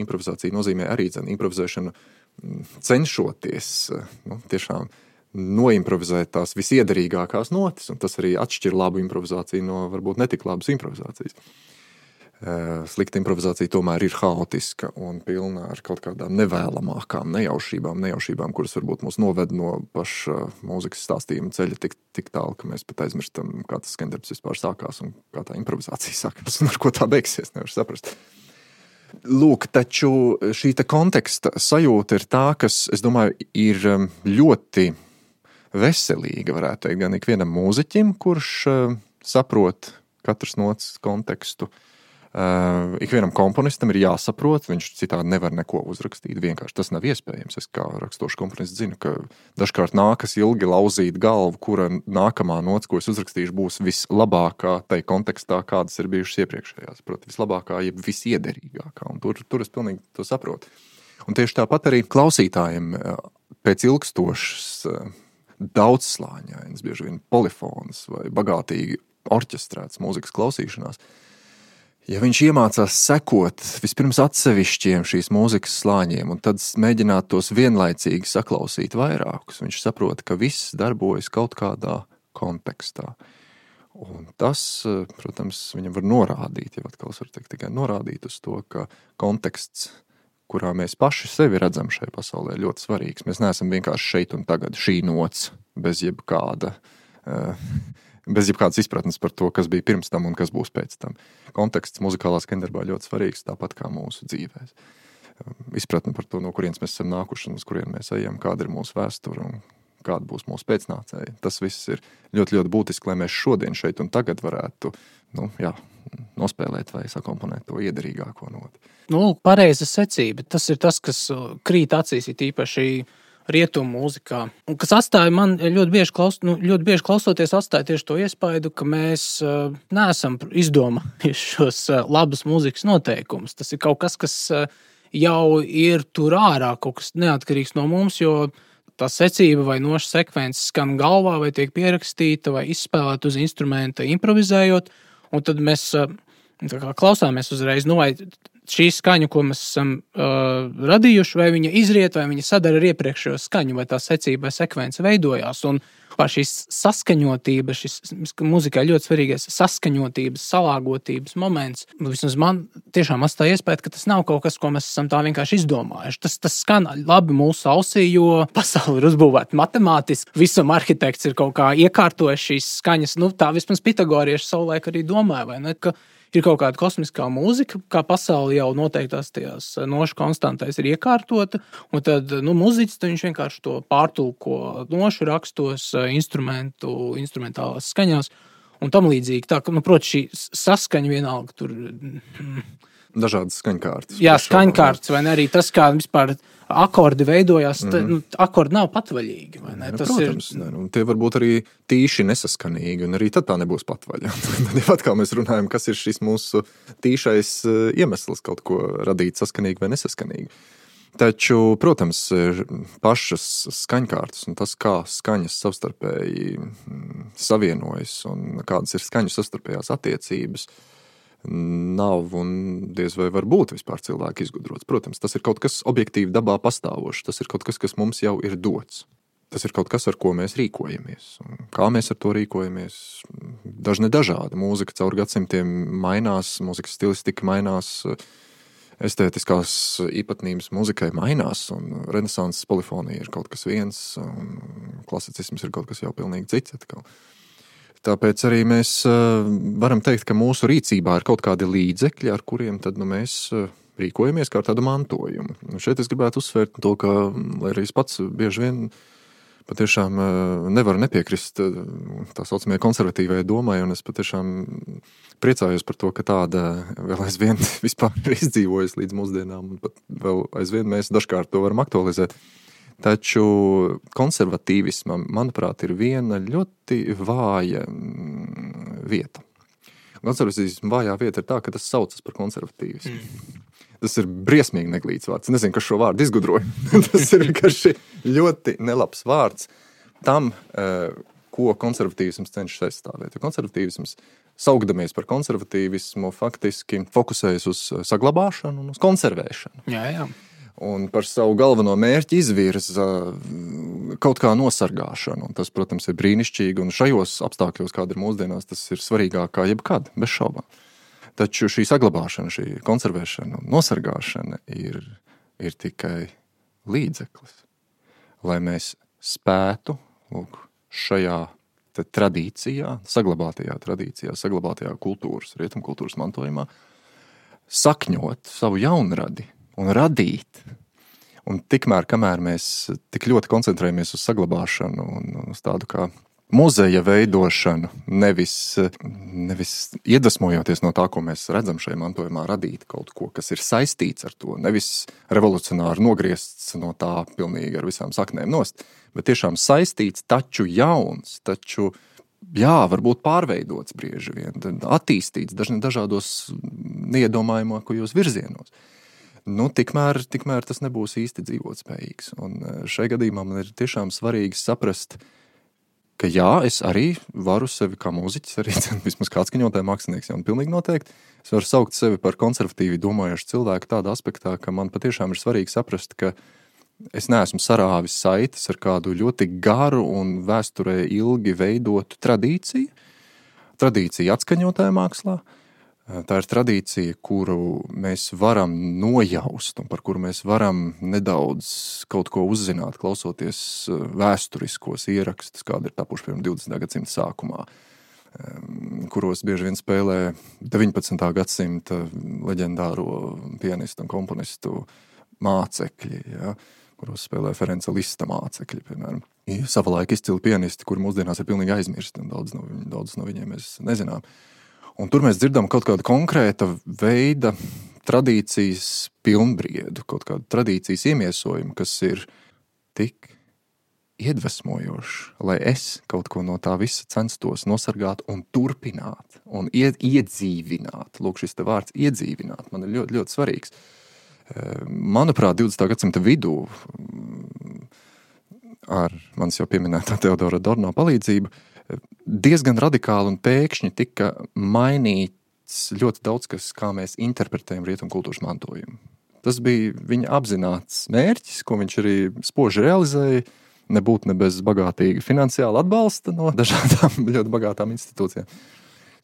Improvizācija nozīmē arī zin, improvizēšanu, mm, cenšoties nu, tiešām noimprovizēt tās visiederīgākās notis, un tas arī atšķir labu improvizāciju no varbūt netik labas improvizācijas. Eh, slikta improvizācija tomēr ir haotiska un pilna ar kaut kādām nevēlamākām nejaušībām, nejaušībām kuras varbūt mūs noved no paša mūzikas stāstījuma ceļa tik, tik tālu, ka mēs pat aizmirstam, kā tas skandarbs vispār sākās un kā tā improvizācija sākās un ar ko tā beigsies. Nevar saprast. Lūk, taču šī konteksta sajūta ir tā, kas, es domāju, ir ļoti veselīga, varētu teikt, gan ikvienam mūziķim, kurš saprot katras nots kontekstu, uh, Uh, ikvienam komponistam ir jāsaprot, viņš citādi nevar neko uzrakstīt. Vienkārši tas nav iespējams. Es kā raksturošs komponists zinu, ka dažkārt nākas ilgi lauzīt galvu, kura nākamā nots, ko es uzrakstīšu, būs vislabākā tajā kontekstā, kādas ir bijušas iepriekšējās. Protams, vislabākā, jeb visiederīgākā. Tur, tur es pilnīgi to saprotu. Un tieši tāpat arī klausītājiem pēc ilgstošas, daudzslāņainas, bieži vien polifons vai bagātīgi orķestrēts mūzikas klausīšanās Ja viņš iemācās sekot vispirms atsevišķiem šīs mūzikas slāņiem, un tad mēģināt tos vienlaicīgi saklausīt vairākus, viņš saprot, ka viss darbojas kaut kādā kontekstā. Un tas, protams, viņam var norādīt, jau atkal var teikt, tikai norādīt uz to, ka konteksts, kurā mēs paši sevi redzam šajā pasaulē, ir ļoti svarīgs. Mēs neesam vienkārši šeit un tagad šī nots bez jebkāda. Uh, bez jebkādas izpratnes par to, kas bija pirms tam un kas būs pēc tam. Konteksts muzikālā skandarbā ļoti svarīgs, tāpat kā mūsu dzīvēm. Izpratne par to, no kurienes mēs esam nākuši un uz kurien mēs ejam, kāda ir mūsu vēsture un kāda būs mūsu pēcnācēji. Tas viss ir ļoti, ļoti būtiski, lai mēs šodien šeit un tagad varētu nu, jā, nospēlēt vai sakomponēt to iederīgāko noti. Nu, pareiza secība. Tas ir tas, kas uh, krīt acīs, ir īpaši rietumu mūzikā. Un kas atstāja man ļoti bieži, klaus, nu, ļoti bieži klausoties, atstāja tieši to iespaidu, ka mēs uh, neesam izdomājuši šos uh, labus mūzikas noteikumus. Tas ir kaut kas, kas uh, jau ir tur ārā, kaut kas neatkarīgs no mums. Tā secība vai noša sekvence skan galvā, vai tiek pierakstīta, vai izspēlēta uz instrumenta, improvizējot. Un tad mēs uh, klausāmies uzreiz, nu, vai šī skaņa, ko mēs esam uh, radījuši, vai viņa izriet, vai viņa sadara ar iepriekšējo skaņu, vai tā secība vai sekvence veidojās. Un šīs saskaņotības, šis mūzikā ļoti svarīgais saskaņotības, salāgotības moments, vismaz man tiešām atstāja iespēju, ka tas nav kaut kas, ko mēs esam tā vienkārši izdomājuši. Tas, tas skan labi mūsu ausī, jo pasaule ir uzbūvēta matemātiski. Visam arhitekts ir kaut kā iekārtojis šīs skaņas. Nu, tā vismaz Pitagorieši savulaik arī domāja, vai ne? Ka ir kaut kāda kosmiskā mūzika, kā pasaule jau noteiktās tajās nošu konstantēs ir iekārtota, un tad nu, muziķis viņš vienkārši to pārtulko nošu rakstos, instrumentu, instrumentālās skaņās un tam līdzīgi. Tā, nu, protams, šī saskaņa vienalga tur. Mm, Dažādas skaņkārtas. Jā, skaņkārtas, vai arī tas, kā vispār akordi veidojās, mm -hmm. nu, akordi nav patvaļīgi. Ne? Ne, protams, ir... ne, nu, tie var būt arī tīši nesaskanīgi, un arī tad tā nebūs patvaļa. tad jau atkal mēs runājam, kas ir šis mūsu tīšais eh, iemesls kaut ko radīt saskanīgi vai nesaskanīgi. Taču, protams, pašas skaņkārtas un tas, kā skaņas savstarpēji mm, savienojas un kādas ir skaņu savstarpējās attiecības, uh, nav un diez vai var būt vispār cilvēka izgudrots. Protams, tas ir kaut kas objektīvi dabā pastāvošs, tas ir kaut kas, kas mums jau ir dots. Tas ir kaut kas, ar ko mēs rīkojamies. Un kā mēs ar to rīkojamies? Dažne dažādi. Mūzika caur gadsimtiem mainās, mūzikas stilistika mainās, estētiskās īpatnības muzikai mainās. Renesanses polifonija ir kaut kas viens, un klasicisms ir kaut kas jau pilnīgi cits. Atkal. Tāpēc arī mēs eh, varam teikt, ka mūsu rīcībā ir kaut kādi līdzekļi, ar kuriem nu, mēs eh, rīkojamies kā ar tādu mantojumu. Un šeit es gribētu uzsvērt to, ka, lai arī es pats bieži vien patiešām eh, nevaru nepiekrist tā saucamajai konservatīvai domai, un es patiešām priecājos par to, ka tāda vēl aizvien ir izdzīvojusi līdz mūsdienām, un pat vēl aizvien mēs dažkārt to varam aktualizēt. Taču konservatīvismam, manuprāt, ir viena ļoti vāja mm, vieta. Konservatīvisma vājā vieta ir tā, ka tas saucas par konservatīvismu. Mm. Tas ir briesmīgi neglīts vārds. Es nezinu, kas šo vārdu izgudroja. tas ir ļoti nelabs vārds tam, eh, ko konservatīvisms cenšas aizstāvēt. Jo konservatīvisms, saukdamies par konservatīvismu, faktiski fokusējas uz saglabāšanu un uz konservēšanu. Jā, jā un par savu galveno mērķi izvirza kaut kā nosargāšanu. Un tas, protams, ir brīnišķīgi, un šajos apstākļos, kāda ir mūsdienās, tas ir svarīgāk kā jebkad, bez šaubām. Taču šī saglabāšana, šī konservēšana un nosargāšana ir, ir tikai līdzeklis, lai mēs spētu lūk, šajā tradīcijā, saglabātajā tradīcijā, saglabātajā kultūras, rietumkultūras mantojumā, sakņot savu jaunradi, un radīt. Un tikmēr, kamēr mēs tik ļoti koncentrējamies uz saglabāšanu un uz tādu kā muzeja veidošanu, nevis, nevis iedvesmojoties no tā, ko mēs redzam šajā mantojumā, radīt kaut ko, kas ir saistīts ar to, nevis revolucionāri nogriezts no tā pilnīgi ar visām saknēm nost, bet tiešām saistīts, taču jauns, taču jā, varbūt pārveidots brieži vien, attīstīts dažādos neiedomājamākajos virzienos nu, tikmēr, tikmēr tas nebūs īsti dzīvotspējīgs. Un e, šai gadījumā man ir tiešām svarīgi saprast, ka jā, es arī varu sevi kā mūziķis, arī vismaz kāds skaņotājs mākslinieks, jau pilnīgi noteikti. Es varu saukt sevi par konservatīvi domājošu cilvēku tādā aspektā, ka man patiešām ir svarīgi saprast, ka es neesmu sarāvis saites ar kādu ļoti garu un vēsturē ilgi veidotu tradīciju, tradīciju atskaņotāju mākslā, uh, Tā ir tradīcija, kuru mēs varam nojaust un par kuru mēs varam nedaudz kaut ko uzzināt, klausoties eh, vēsturiskos ierakstus, kādi ir tapuši piemēram 20. gadsimta sākumā, kuros bieži vien spēlē 19. gadsimta leģendāro pianistu un komponistu mācekļi. Ja? kuros spēlē Ferenca Lista mācekļi, piemēram. Savulaik izcili pianisti, kuri mūsdienās ir pilnīgi aizmirsti, un daudz no, daudz no viņiem mēs nezinām. Uh, Un tur mēs dzirdam kaut kādu konkrēta veida tradīcijas pilnbriedu, kaut kādu tradīcijas iemiesojumu, kas ir tik iedvesmojošs, lai es kaut ko no tā visa censtos nosargāt un turpināt, un iedzīvināt. Lūk, šis vārds iedzīvināt man ir ļoti, ļoti svarīgs. Eh, manuprāt, 20. gadsimta vidū ar manis jau pieminētā Teodora Dorno palīdzību, diezgan radikāli un pēkšņi tika mainīts ļoti daudz kas, kā mēs interpretējam rietumu kultūras mantojumu. Tas bija viņa apzināts mērķis, ko viņš arī spoži realizēja. Nebūt ne bez bagātīga finansiāla atbalsta no dažādām ļoti bagātām institūcijām.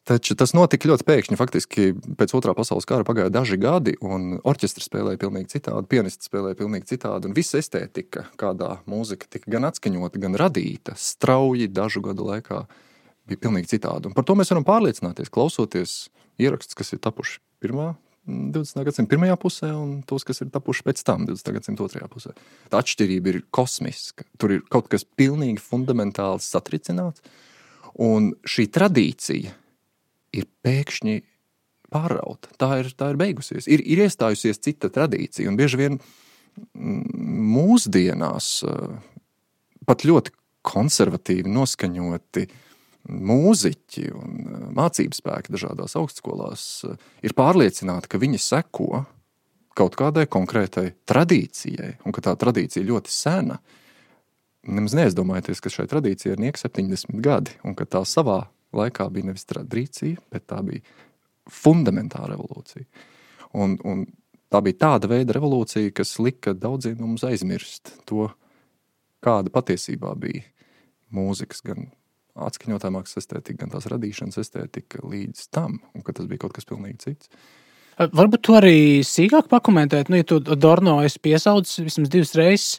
Taču tas notika ļoti pēkšņi. Faktiski pēc otrā pasaules kara pagāja daži gadi, un orķestris spēlēja pavisam citādi, pianists spēlēja pavisam citādi. Un visa estētika, kādā mūzika tika gan atskaņota, gan radīta, strauji dažu gadu laikā bija pilnīgi citāda. Un par to mēs varam pārliecināties, klausoties ierakstus, kas ir tapuši pirmā 20. gadsimta pirmajā pusē un tos, kas ir tapuši pēc tam, 20. gadsimta otrajā pusē. Tā atšķirība ir kosmiska. Tur ir kaut kas pilnīgi fundamentāli satricināts. Un šī tradīcija, ir pēkšņi pārrauta. Tā ir, tā ir beigusies. Ir, ir iestājusies cita tradīcija, un bieži vien mm, mūsdienās eh, pat ļoti konservatīvi noskaņoti mūziķi un eh, mācību spēki dažādās augstskolās eh, ir pārliecināti, ka viņi seko kaut kādai konkrētai tradīcijai, un ka tā tradīcija ļoti sena. Nemaz neizdomājieties, ka šai tradīcijai ir nieks 70 gadi, un ka tā savā laikā bija nevis tradīcija, bet tā bija fundamentāla revolūcija. Un, un tā bija tāda veida revolūcija, kas lika daudziem no mums aizmirst to, kāda patiesībā bija mūzikas, gan atskaņotā mākslas estētika, gan tās radīšanas estētika līdz tam, un ka tas bija kaut kas pilnīgi cits. Varbūt tu arī sīkāk pakomentēt, nu, ja tu Dorno esi piesaucis vismaz divas reizes.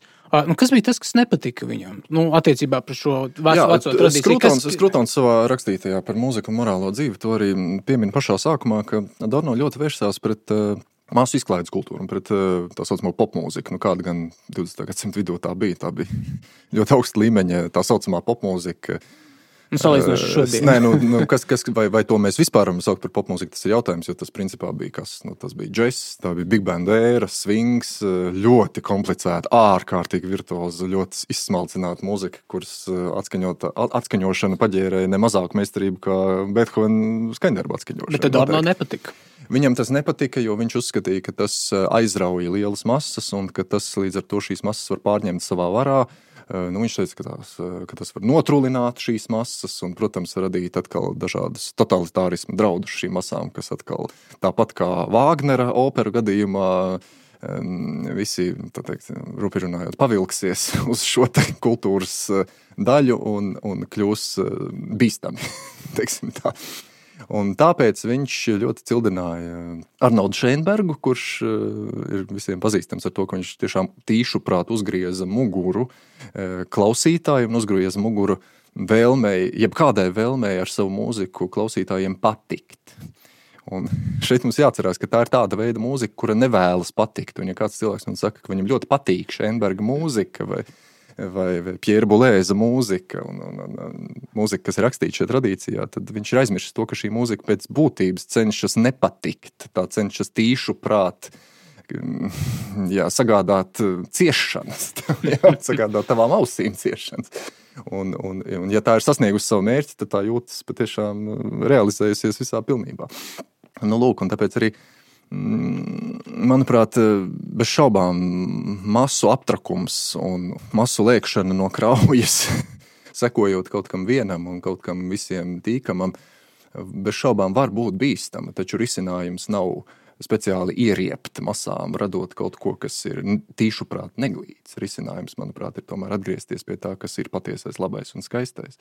Nu, kas bija tas, kas nepatika viņam? Nu, attiecībā par šo veco, tradīciju. Skrutons, kas... Skrutons savā rakstītajā par mūziku un morālo dzīvi to arī piemin pašā sākumā, ka Dorno ļoti vērsās pret uh, māsu izklaides kultūru un pret tā saucamo popmūziku. Nu, kāda gan 20. gadsimta vidū tā bija? Tā bija ļoti augsta līmeņa tā saucamā popmūzika. Uh, Nu, Salīdzinot ar šodien. Nē, nu, nu, kas, kas, vai, vai to mēs vispār varam saukt par popmūziku, tas ir jautājums. Jo tas principā bija kas? Nu, tas bija džeks, tā bija big band era, swings, ļoti komplicēta, ārkārtīgi virtuoza, ļoti izsmalcināta mūzika, kuras atskaņošana paģērēja ne mazāku meistarību kā Beethovena skaņdarba atskaņošana. Bet tad Dorno nepatika. Viņam tas nepatika, jo viņš uzskatīja, ka tas aizrauja lielas masas un ka tas līdz ar to šīs masas var pārņemt savā varā. Eh, nu, viņš teica, ka, tās, eh, ka tas var notrulināt šīs masas un, protams, radīt atkal dažādas totalitārismu draudus šīm masām, kas atkal tāpat kā Vāgnera operu gadījumā visi, teikt, rupi runājot, pavilksies uz šo kultūras eh, daļu un, un kļūs bīstami. Un tāpēc viņš ļoti cildināja Arnoldu Šeinbergu, kurš uh, ir visiem pazīstams ar to, ka viņš tiešām tīšu prāt uzgrieza muguru uh, klausītājiem un uzgrieza muguru vēlmei, jebkādai vēlmei ar savu mūziku klausītājiem patikt. Un šeit mums jāatcerās, ka tā ir tāda veida mūzika, kura nevēlas patikt. Un, ja kāds cilvēks man saka, ka viņam ļoti patīk Šeinberga mūzika vai vai, Pierre Bulēza mūzika, un, un, un, un mūzika, kas ir rakstīta šajā tradīcijā, tad viņš ir aizmirsis to, ka šī mūzika pēc būtības cenšas nepatikt, tā cenšas tīšu prāt. Jā, sagādāt ciešanas, jā, sagādāt tavām ausīm ciešanas. Un, un, un, ja tā ir sasniegusi savu mērķi, tad tā jūtas patiešām realizējusies visā pilnībā. Nu, lūk, un tāpēc arī uh, manuprāt, bez šaubām masu aptrakums un masu lēkšana no kraujas, sekojot kaut kam vienam un kaut kam visiem tīkamam, bez šaubām var būt bīstama, taču risinājums nav speciāli ieriept masām, radot kaut ko, kas ir tīšu prāt neglīts. Risinājums, manuprāt, ir tomēr atgriezties pie tā, kas ir patiesais, labais un skaistais.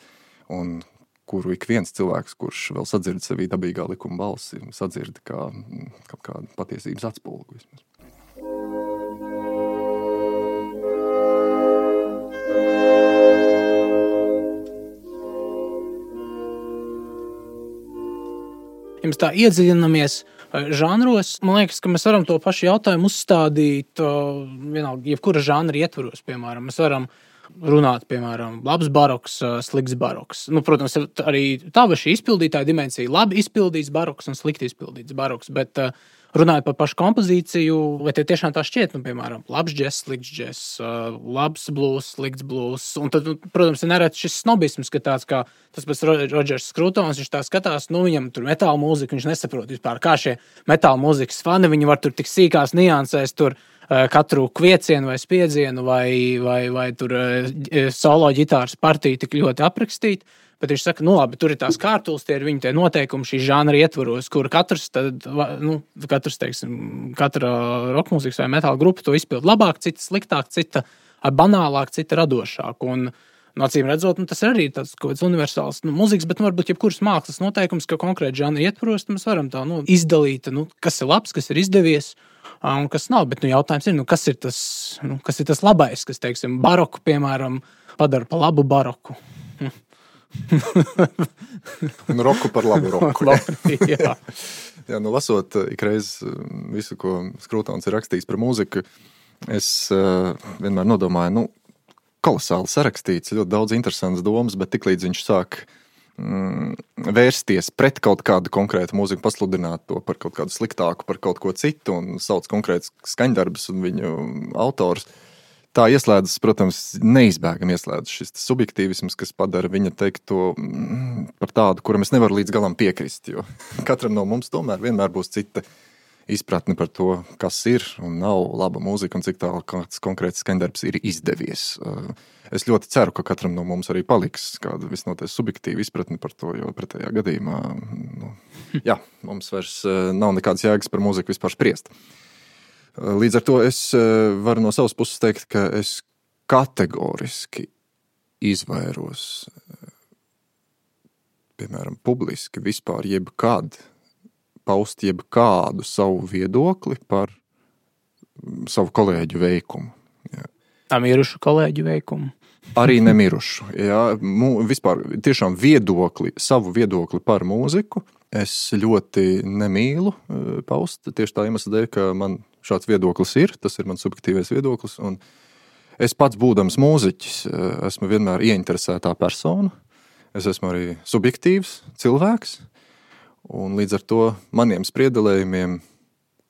Un kuru ik viens cilvēks, kurš vēl sadzird sevī dabīgā likuma balsi, sadzird kā kaut kādu patiesības atspulgu. Vismaz. Mēs tā iedziļināmies eh, žanros, man liekas, ka mēs varam to pašu jautājumu uzstādīt eh, vienalga, jebkura žanra ietvaros. Piemēram, mēs varam runāt, piemēram, labs baroks, slikts baroks. Nu, protams, arī tā šī izpildītāja dimensija, labi izpildīts baroks un slikti izpildīts baroks. Bet, Runājot par pašu kompozīciju, vai tie tiešām tā šķiet, nu, piemēram, labs džeks, slikts džeks, labs blūzs, slikts blūzs. Un tad, nu, protams, ir nereti šis snobisms, ka tāds kā tas pats Rodžers Skrūtons, viņš tā skatās, nu, viņam tur metāla mūzika, viņš nesaprot vispār, kā šie metāla mūzikas fani, viņi var tur tik sīkās niansēs tur katru kviecienu vai spiedzienu vai, vai, vai tur eh, solo ģitāras partiju tik ļoti aprakstīt. Bet viņš saka, nu labi, tur ir tās kārtules, tie ir viņa noteikumi šī žanra ietvaros, kur katrs, tad, nu, katrs teiksim, katra roka mūzikas vai metāla grupa to izpild labāk, cita sliktāk, cita banālāk, cita radošāk. Un, Nu, acīm redzot, nu, tas ir arī tāds kaut kāds universāls nu, mūzikas, bet nu, varbūt jebkuras mākslas noteikums, ka konkrēti žanra ietvaros mēs varam tā nu, izdalīt, nu, kas ir labs, kas ir izdevies. Un kas nav. Bet nu, jautājums ir, nu, kas, ir tas, nu, kas ir tas labais, kas, teiksim, baroku, piemēram, padara par labu baroku. Un roku par labu roku. jā. jā, nu, lasot ikreiz visu, ko Skrūtons ir rakstījis par mūziku, es uh, vienmēr nodomāju, nu, kolosāli sarakstīts, ļoti daudz interesantas domas, bet tiklīdz viņš sāk uh, Mm, vērsties pret kaut kādu konkrētu mūziku, pasludināt to par kaut kādu sliktāku, par kaut ko citu un sauc konkrētus skaņdarbus un viņu autors. Tā ieslēdzas, protams, neizbēgami ieslēdzas šis subjektīvisms, kas padara viņa teikto mm, par tādu, kuram es nevaru līdz galam piekrist. Jo katram no mums tomēr vienmēr būs cita izpratne par to, kas ir un nav laba mūzika un cik tālu kāds konkrēts skaņdarbs ir izdevies. Uh, Es ļoti ceru, ka katram no mums arī paliks kāda visnotaļ subjektīva izpratne par to, jo pretējā gadījumā nu, jā, mums vairs eh, nav nekādas jēgas par mūziku vispār spriest. Eh, līdz ar to es eh, varu no savas puses teikt, ka es kategoriski izvairos, piemēram, publiski vispār jebkad paust jebkādu savu viedokli par mm, savu kolēģu veikumu. Jā. Mirušu kolēģu veikumu. Arī nemirušu. Jā, vispār tiešām viedokli, savu viedokli par mūziku es ļoti nemīlu e, paust. Tieši tā iemesla dēļ, ka man šāds viedoklis ir, tas ir mans subjektīvais viedoklis. Es pats, būdams mūziķis, e, esmu vienmēr ieinteresētā persona. Es esmu arī subjektīvs cilvēks. Un līdz ar to maniem spriedelējumiem,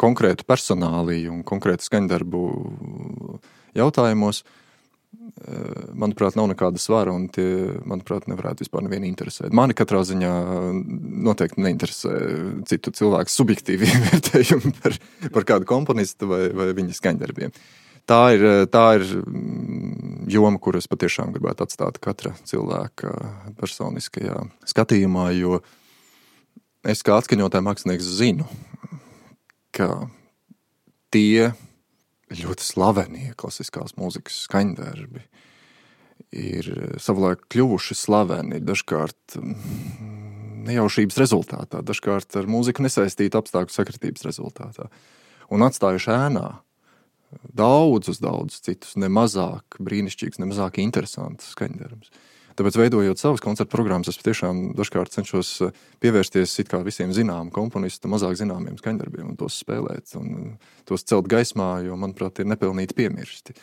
konkrētu personāliju un konkrētu skaņdarbu jautājumos, eh, manuprāt, nav nekāda svara, un tie, manuprāt, nevarētu vispār nevienu interesēt. Mani katrā ziņā noteikti neinteresē citu cilvēku subjektīvi vērtējumi par, par kādu komponistu vai, vai viņa skaņdarbiem. Tā ir, tā ir mm, joma, kuras patiešām gribētu atstāt katra cilvēka personiskajā skatījumā, jo es kā atskaņotāja mākslinieks zinu, ka tie ļoti slavenie klasiskās mūzikas skaņdarbi ir savulaik kļuvuši slaveni dažkārt mm, nejaušības rezultātā, dažkārt ar mūziku nesaistītu apstākļu sakritības rezultātā. Un atstājuši ēnā daudzus, daudzus citus, nemazāk brīnišķīgus, nemazāk interesantus skaņdarbus. Tāpēc, veidojot savas koncertu programmas, es tiešām dažkārt cenšos eh, pievērsties visiem zināmiem komponistu, mazāk zināmiem skaņdarbiem un tos spēlēt un tos celt gaismā, jo, manuprāt, ir nepelnīti piemirsti.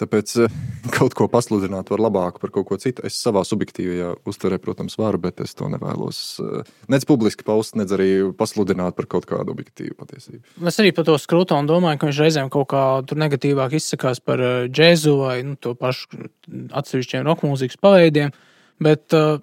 Tāpēc eh, kaut ko pasludināt var labāk par kaut ko citu. Es savā subjektīvajā uztverē, protams, varu, bet es to nevēlos eh, nec publiski paust, nec arī pasludināt par kaut kādu objektīvu patiesību. Es arī par to skrūtu un domāju, ka viņš reizēm kaut kā negatīvāk izsakās par eh, džēzu vai nu, to pašu atsevišķiem roka mūzikas paveidiem. Bet, uh,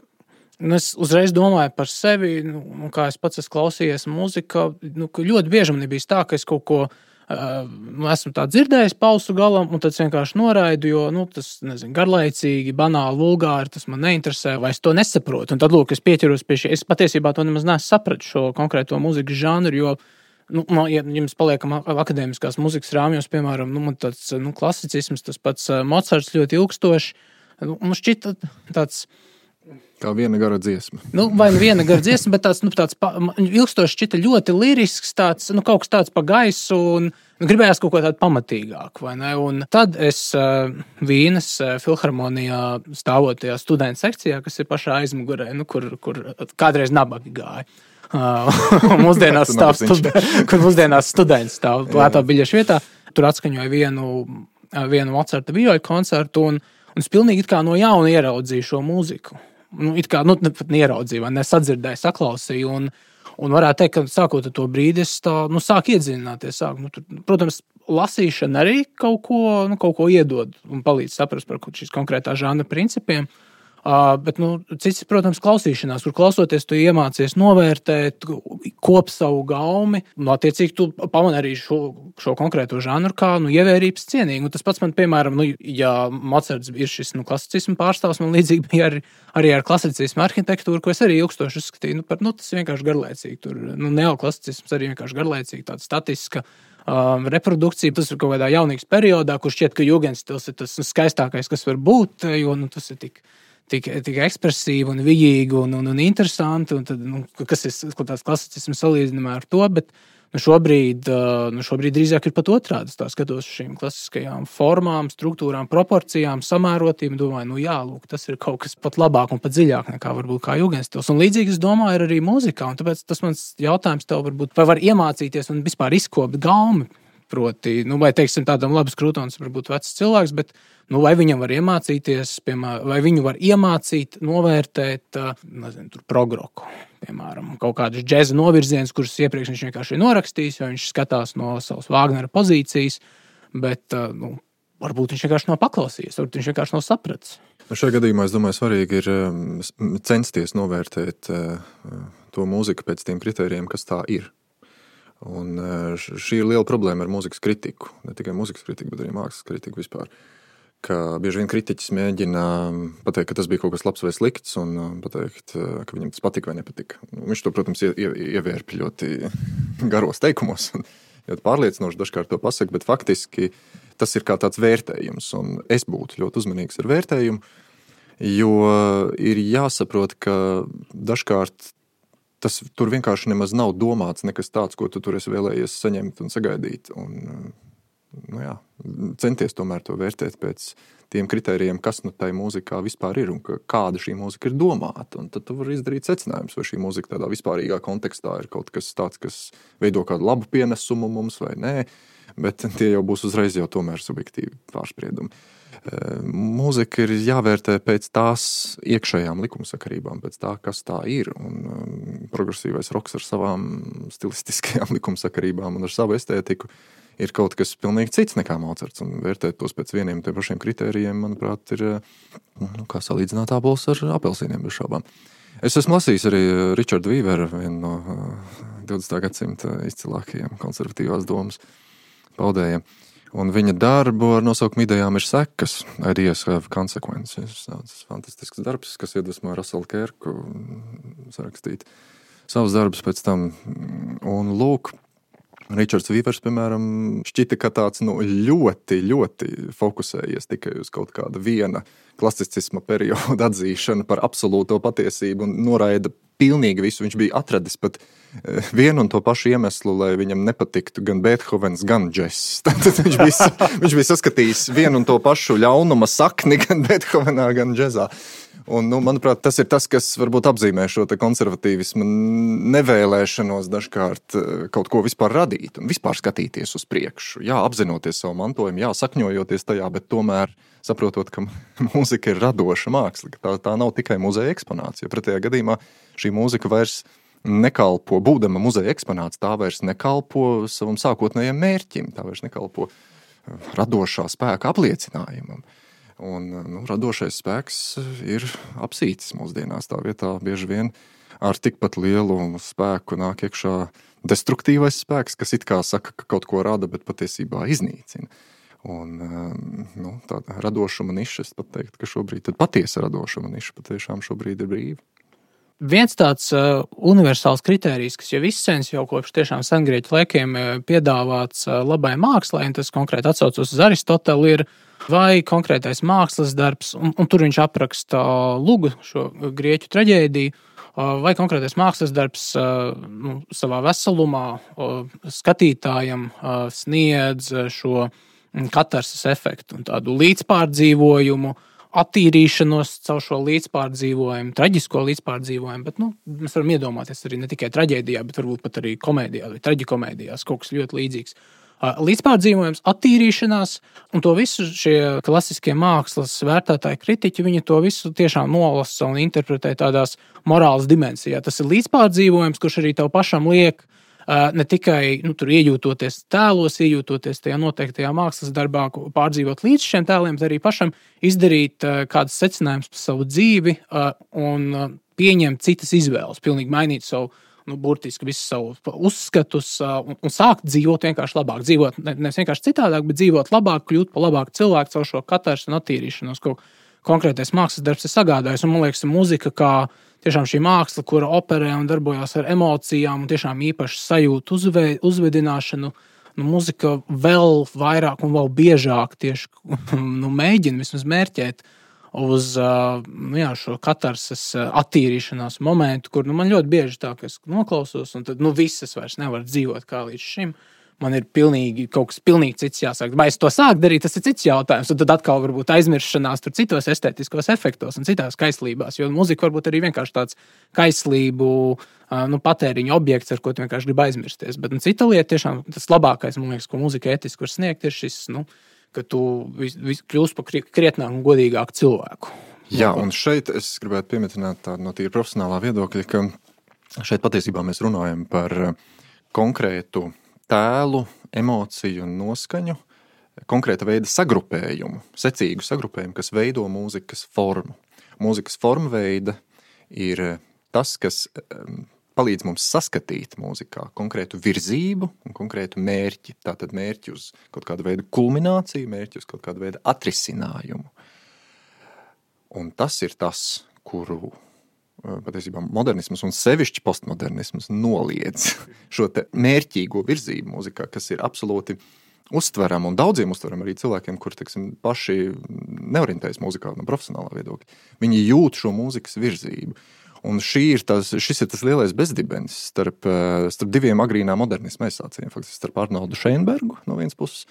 Es uzreiz domāju par sevi, nu, kā es pats esmu klausījies mūziku. Nu, ļoti bieži man bijis tā, ka es kaut ko Nu, esmu tā dzirdējis pausu galam, un tad vienkārši noraidu, jo nu, tas nezinu, garlaicīgi, banāli, vulgāri, tas man neinteresē, vai es to nesaprotu. Un tad, lūk, es pieķeros pie šī. Es patiesībā to nemaz nesapratu šo konkrēto mūzikas žanru, jo, nu, man, ja jums paliekam akadēmiskās mūzikas rāmjos, piemēram, nu, man tāds nu, klasicisms, tas pats Mocards ļoti ilgstoši, nu, man šķita tāds. Kā viena gara dziesma. Nu, vai nu viena gara dziesma, bet tāds, nu, tāds pa, ilgstoši šķita ļoti lirisks, tāds, nu, kaut kas tāds pa gaisu. Un, nu, gribējās kaut ko tādu pamatīgāku. Tad es uh, Vīnes uh, filharmonijā stāvot tajā studentu sekcijā, kas ir pašā aizmugurē, nu, kur, kur kādreiz nabaga gāja. Uh, mūsdienās stāv studenti, kur mūsdienās students stāv lētā biļešu vietā. Tur atskaņoja vienu, vienu Mocarta vioļu koncertu. Un, Un es pilnīgi no jauna ieraudzīju šo mūziku. Nu, it kā nu, pat neieraudzīju, vai nesadzirdēju, saklausīju. Un, un varētu teikt, ka sākot ar to brīdi, es tā, nu, sāku iedziļināties. Sāku, nu, tur, protams, lasīšana arī kaut ko, nu, kaut ko iedod un palīdz saprast par šīs konkrētā žanra principiem. Uh, bet nu, cits, protams, klausīšanās, kur klausoties, tu iemācies novērtēt, kop savu gaumi. Nu, attiecīgi, tu pamani arī šo, šo konkrēto žanru kā nu, ievērības cienīgu. Un tas pats man, piemēram, nu, ja Mocards ir šis nu, klasicismu pārstāvs, man līdzīgi bija arī, arī ar klasicismu arhitektūru, ko es arī ilgstoši uzskatīju nu, par nu, tas vienkārši garlaicīgi. Tur nu, neoklasicisms arī vienkārši garlaicīgi, tāds statisks. Um, reprodukcija, tas ir kaut kādā jaunības periodā, kur šķiet, ka jūgens stils ir tas skaistākais, kas var būt, jo nu, tas ir tik tik, tik ekspresīvi un vijīgi un, un, un interesanti. Un tad, nu, kas ir tāds klasicisms salīdzinājumā ar to? Bet, Nu šobrīd, nu šobrīd drīzāk ir pat otrādi. Es skatos uz šīm klasiskajām formām, struktūrām, proporcijām, samērotību. Domāju, nu jā, lūk, tas ir kaut kas pat labāk un pat dziļāk nekā varbūt kā jūgenstils. Un līdzīgi es domāju, arī mūzikā. Tāpēc tas mans jautājums tev varbūt, vai var iemācīties un vispār izkopt gaumi Proti, nu, vai teiksim, tādam labs krūtons var būt vecs cilvēks, bet nu, vai viņam var iemācīties, piemēram, vai viņu var iemācīt, novērtēt, nezinu, progroku. Piemēram, kaut kādus džēza novirzienus, kurus iepriekš viņš vienkārši ir norakstījis, jo viņš skatās no savas Wagnera pozīcijas. Bet nu, varbūt viņš vienkārši nav paklausījies, varbūt viņš vienkārši nav sapratis. Nu, šajā gadījumā es domāju, svarīgi ir censties novērtēt to mūziku pēc tiem kritērijiem, kas tā ir. Un e, šī ir liela problēma ar mūzikas kritiku. Ne tikai mūzikas kritiku, bet arī mākslas kritiku vispār. Ka bieži vien kritiķis mēģina pateikt, ka tas bija kaut kas labs vai slikts, un e, pateikt, e, ka viņam tas patika vai nepatika. Viņš to, protams, ievērp ļoti garos teikumos, ļoti pārliecinoši dažkārt to pasaka, bet faktiski tas ir kā tāds vērtējums. Es būtu ļoti uzmanīgs ar vērtējumu, jo ir jāsaprot, ka dažkārt tas tur vienkārši nemaz nav domāts nekas tāds, ko tu tur esi vēlējies saņemt un sagaidīt. Un, nu jā, centies tomēr to vērtēt pēc tiem kritērijiem, kas nu tai mūzikā vispār ir un kāda šī mūzika ir domāta. Un tad tu vari izdarīt secinājumus, vai šī mūzika tādā vispārīgā kontekstā ir kaut kas tāds, kas veido kādu labu pienesumu mums vai nē. Bet tie jau būs uzreiz jau tomēr subjektīvi pārspriedumi. Mūzika ir jāvērtē pēc tās iekšējām likumsakarībām, pēc tā, kas tā ir. Un, progresīvais roks ar savām stilistiskajām likumsakarībām un ar savu estētiku ir kaut kas pilnīgi cits nekā Mocards. Un vērtēt tos pēc vieniem tiem pašiem kritērijiem, manuprāt, ir nu, kā salīdzināt apelsīnus ar apelsīniem bez šaubām. Es esmu lasījis arī Richardu Vīveru, vienu no 20. gadsimta izcilākajiem konservatīvās domas paudējiem. Un viņa darbu ar nosaukumu idejām ir sekas, ideas have consequences. Tas fantastisks darbs, kas iedvesmoja Raselu Kerku sarakstīt savus darbus pēc tam. Un lūk, Ričards Vīvers, piemēram, šķita, ka tāds nu, ļoti, ļoti fokusējies tikai uz kaut kādu viena klasicisma perioda atzīšanu par absolūto patiesību un noraida pilnīgi visu. Viņš bija atradis pat eh, vienu un to pašu iemeslu, lai viņam nepatiktu gan Beethovens, gan Džess. Tad viņš bija, viņš bija saskatījis vienu un to pašu ļaunuma sakni gan Beethovenā, gan Džezā. Un, nu, manuprāt, tas ir tas, kas varbūt apzīmē šo konservatīvismu nevēlēšanos dažkārt eh, kaut ko vispār radīt un vispār skatīties uz priekšu. Jā, apzinoties savu mantojumu, jā, sakņojoties tajā, bet tomēr saprotot, ka mūzika ir radoša māksla, ka tā, tā nav tikai muzeja eksponācija. Pretējā gadījumā šī mūzika vairs nekalpo, būdama muzeja eksponāts, tā vairs nekalpo savam sākotnējam mērķim, tā vairs nekalpo radošā spēka apliecinājumam. Un, nu, radošais spēks ir apsītis mūsdienās. Tā vietā bieži vien ar tikpat lielu spēku nāk iekšā destruktīvais spēks, kas it kā saka, ka kaut ko rada, bet patiesībā iznīcina. Un, nu, tāda radošuma niša, es pat teiktu, ka šobrīd patiesa radošuma niša, patiešām šobrīd ir brīva. Viens tāds uh, universāls kriterijs, kas jau izsēns jau kopš tiešām sengrieķu laikiem, piedāvāts uh, labai mākslai, un tas konkrēti atsaucas uz Aristoteli, ir vai konkrētais mākslas darbs, un, un tur viņš apraksta lugu, šo grieķu traģēdiju, vai konkrētais mākslas darbs nu, savā veselumā skatītājam sniedz šo katarsis efektu tādu līdzpārdzīvojumu. Uh, attīrīšanos caur šo līdzpārdzīvojumu, traģisko līdzpārdzīvojumu. Bet nu, mēs varam iedomāties arī ne tikai traģēdijā, bet varbūt pat arī komēdijā vai traģikomēdijās kaut kas ļoti līdzīgs. līdzpārdzīvojums, attīrīšanās, un to visu šie klasiskie mākslas vērtētāji, kritiķi, viņi to visu tiešām nolasa un interpretē tādās morāles dimensijā. Tas ir līdzpārdzīvojums, kurš arī tev pašam liek ne tikai nu, iejūtoties tēlos, iejūtoties tajā noteiktajā mākslas darbā, pārdzīvot līdz šiem tēliem, bet arī pašam izdarīt kādus secinājumus par savu dzīvi un pieņemt citas izvēles, pilnīgi mainīt savu. Nu, burtiski visu savu uzskatus un, un sākt dzīvot vienkārši labāk. Dzīvot nevis vienkārši citādāk, bet dzīvot labāk, kļūt par labāku cilvēku caur šo katrs un attīrīšanos, ko konkrētais mākslas darbs ir sagādājis. Un, man liekas, mūzika kā tiešām šī māksla, kura operē un darbojas ar emocijām un tiešām īpašu sajūtu uzve, uzvedināšanu. Nu, muzika vēl vairāk un vēl biežāk tieši nu, mēģina vismaz mērķēt uz nu, jā, šo katarses attīrīšanās momentu, kur nu, man ļoti bieži tā, ka es noklausos, un tad nu, visas vairs nevar dzīvot kā līdz šim. Uh, man ir pilnīgi, kaut kas pilnīgi cits jāsāk. Vai es to sāku darīt, tas ir cits jautājums. Un tad atkal varbūt aizmiršanās tur citos estētiskos efektos un citās kaislībās. Jo mūzika varbūt arī vienkārši tāds kaislību nu, patēriņa objekts, ar ko tu vienkārši gribi aizmirsties. Bet nu, cita lieta, tiešām tas labākais, man liekas, ko mūzika ētiski var sniegt, ir šis, nu, ka tu kļūsi par krietnāku un godīgāku cilvēku. Jā, un šeit es gribētu pieminēt tādu no tīra profesionālā viedokļa, ka šeit patiesībā mēs runājam par konkrētu tēlu, emociju un noskaņu, konkrēta veida sagrupējumu, secīgu sagrupējumu, kas veido mūzikas formu. Mūzikas forma veida ir tas, kas palīdz mums saskatīt mūzikā konkrētu virzību un konkrētu mērķi. Tātad mērķi uz kaut kādu veidu kulmināciju, mērķi uz kaut kādu veidu atrisinājumu. Un tas ir tas, kuru Eh, patiesībā modernisms un sevišķi postmodernisms noliedz šo mērķīgo virzību mūzikā, kas ir absolūti uztverama un daudziem uztverama arī cilvēkiem, kuriem teiksim, paši neorientējas mūzikā no profesionālā viedokļa. Viņi jūt šo mūzikas virzību. Un ir tas, šis ir tas lielais bezdibens starp, eh, starp diviem agrīnā modernisma aizsācējiem. Faktiski starp Arnoldu Šeinbergu no vienas puses,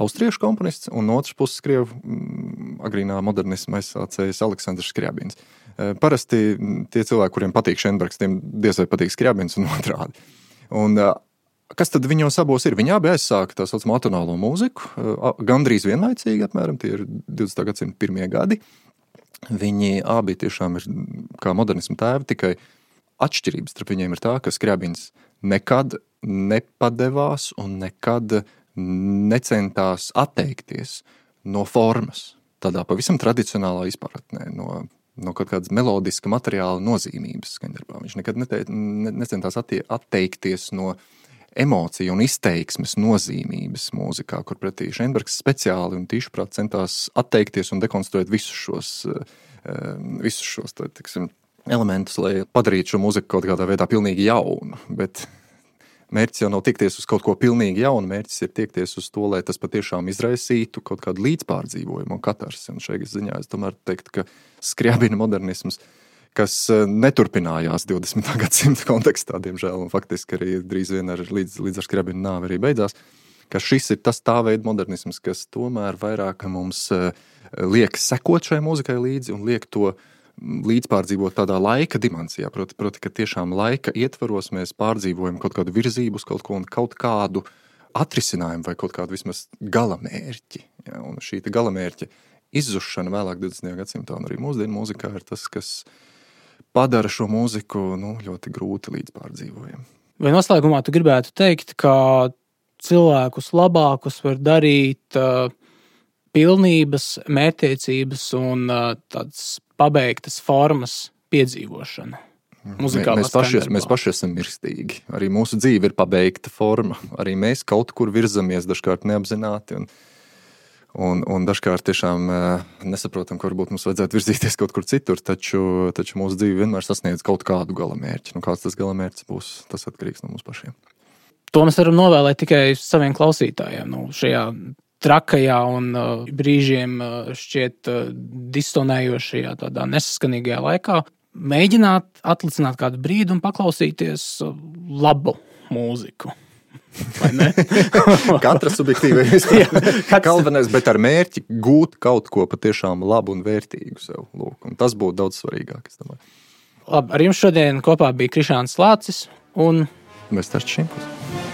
austriešu komponists, un no otras puses krievu mm, agrīnā modernisma aizsācējs Aleksandrs Skriabins. Eh, parasti tie cilvēki, kuriem patīk Šenbergs, tiem diez vai patīk Skriabins un otrādi. Un, eh, kas tad viņos abos ir? Viņi abi aizsāka tā saucamo atonālo mūziku, eh, gandrīz vienlaicīgi, apmēram tie ir 20. gadsimta pirmie gadi. Viņi abi tiešām ir kā modernismu tēvi, tikai atšķirības starp viņiem ir tā, ka Skriabins nekad nepadevās un nekad necentās atteikties no formas. Tādā pavisam tradicionālā izpratnē, no no kaut kādas melodiska materiāla nozīmības skaņdarbā. Viņš nekad nete, ne, necentās attie, atteikties no emociju un izteiksmes nozīmības mūzikā, kur pretī Šenbergs speciāli un tīšprāt centās atteikties un dekonstruēt visus šos, eh, visus šos tā, tiksim, elementus, lai padarītu šo mūziku kaut kādā veidā pilnīgi jaunu. Bet Mērķis jau nav tiekties uz kaut ko pilnīgi jaunu, mērķis ir tiekties uz to, lai tas patiešām izraisītu kaut kādu līdzpārdzīvojumu un katrs. Un šajā ziņā es tomēr teiktu, ka skriabina modernisms, kas eh, neturpinājās 20. gadsimta kontekstā, diemžēl, un faktiski arī drīz vien ar, līdz, līdz ar skriabina nāvi arī beidzās, ka šis ir tas tā veida modernisms, kas tomēr vairāk mums eh, liek sekot šai mūzikai līdzi un liek to uh, līdzpārdzīvot tādā laika dimensijā. Proti, proti, ka tiešām laika ietvaros mēs pārdzīvojam kaut kādu virzību kaut ko kaut kādu atrisinājumu vai kaut kādu vismaz galamērķi. Ja? Un šī galamērķa izzušana vēlāk 20. gadsimtā un arī mūsdienu mūzikā ir tas, kas padara šo mūziku nu, ļoti grūti līdzpārdzīvojumu. Vai noslēgumā tu gribētu teikt, ka cilvēkus labākus var darīt uh, pilnības, mērķtiecības un uh, tādas pabeigtas formas piedzīvošana. Mēs paši, mēs paši esam mirstīgi. Arī mūsu dzīve ir pabeigta forma. Arī mēs kaut kur virzamies, dažkārt neapzināti. Un, un, un dažkārt tiešām nesaprotam, ka varbūt mums vajadzētu virzīties kaut kur citur, taču, taču mūsu dzīve vienmēr sasniedz kaut kādu galamērķi. Nu, kāds tas galamērķis būs, tas atkarīgs no mums pašiem. To mēs varam novēlēt tikai saviem klausītājiem. Nu, šajā trakajā un uh, brīžiem uh, šķiet uh, distonējošajā, tādā nesaskanīgajā laikā, mēģināt atlicināt kādu brīdi un paklausīties labu mūziku. Katra subjektīva izpratne. Galvenais, bet ar mērķi gūt kaut ko patiešām labu un vērtīgu sev. Lūk, un tas būtu daudz svarīgāk. Labi, ar jums šodien kopā bija Krišāns Lācis un Mēs taču šim pusē.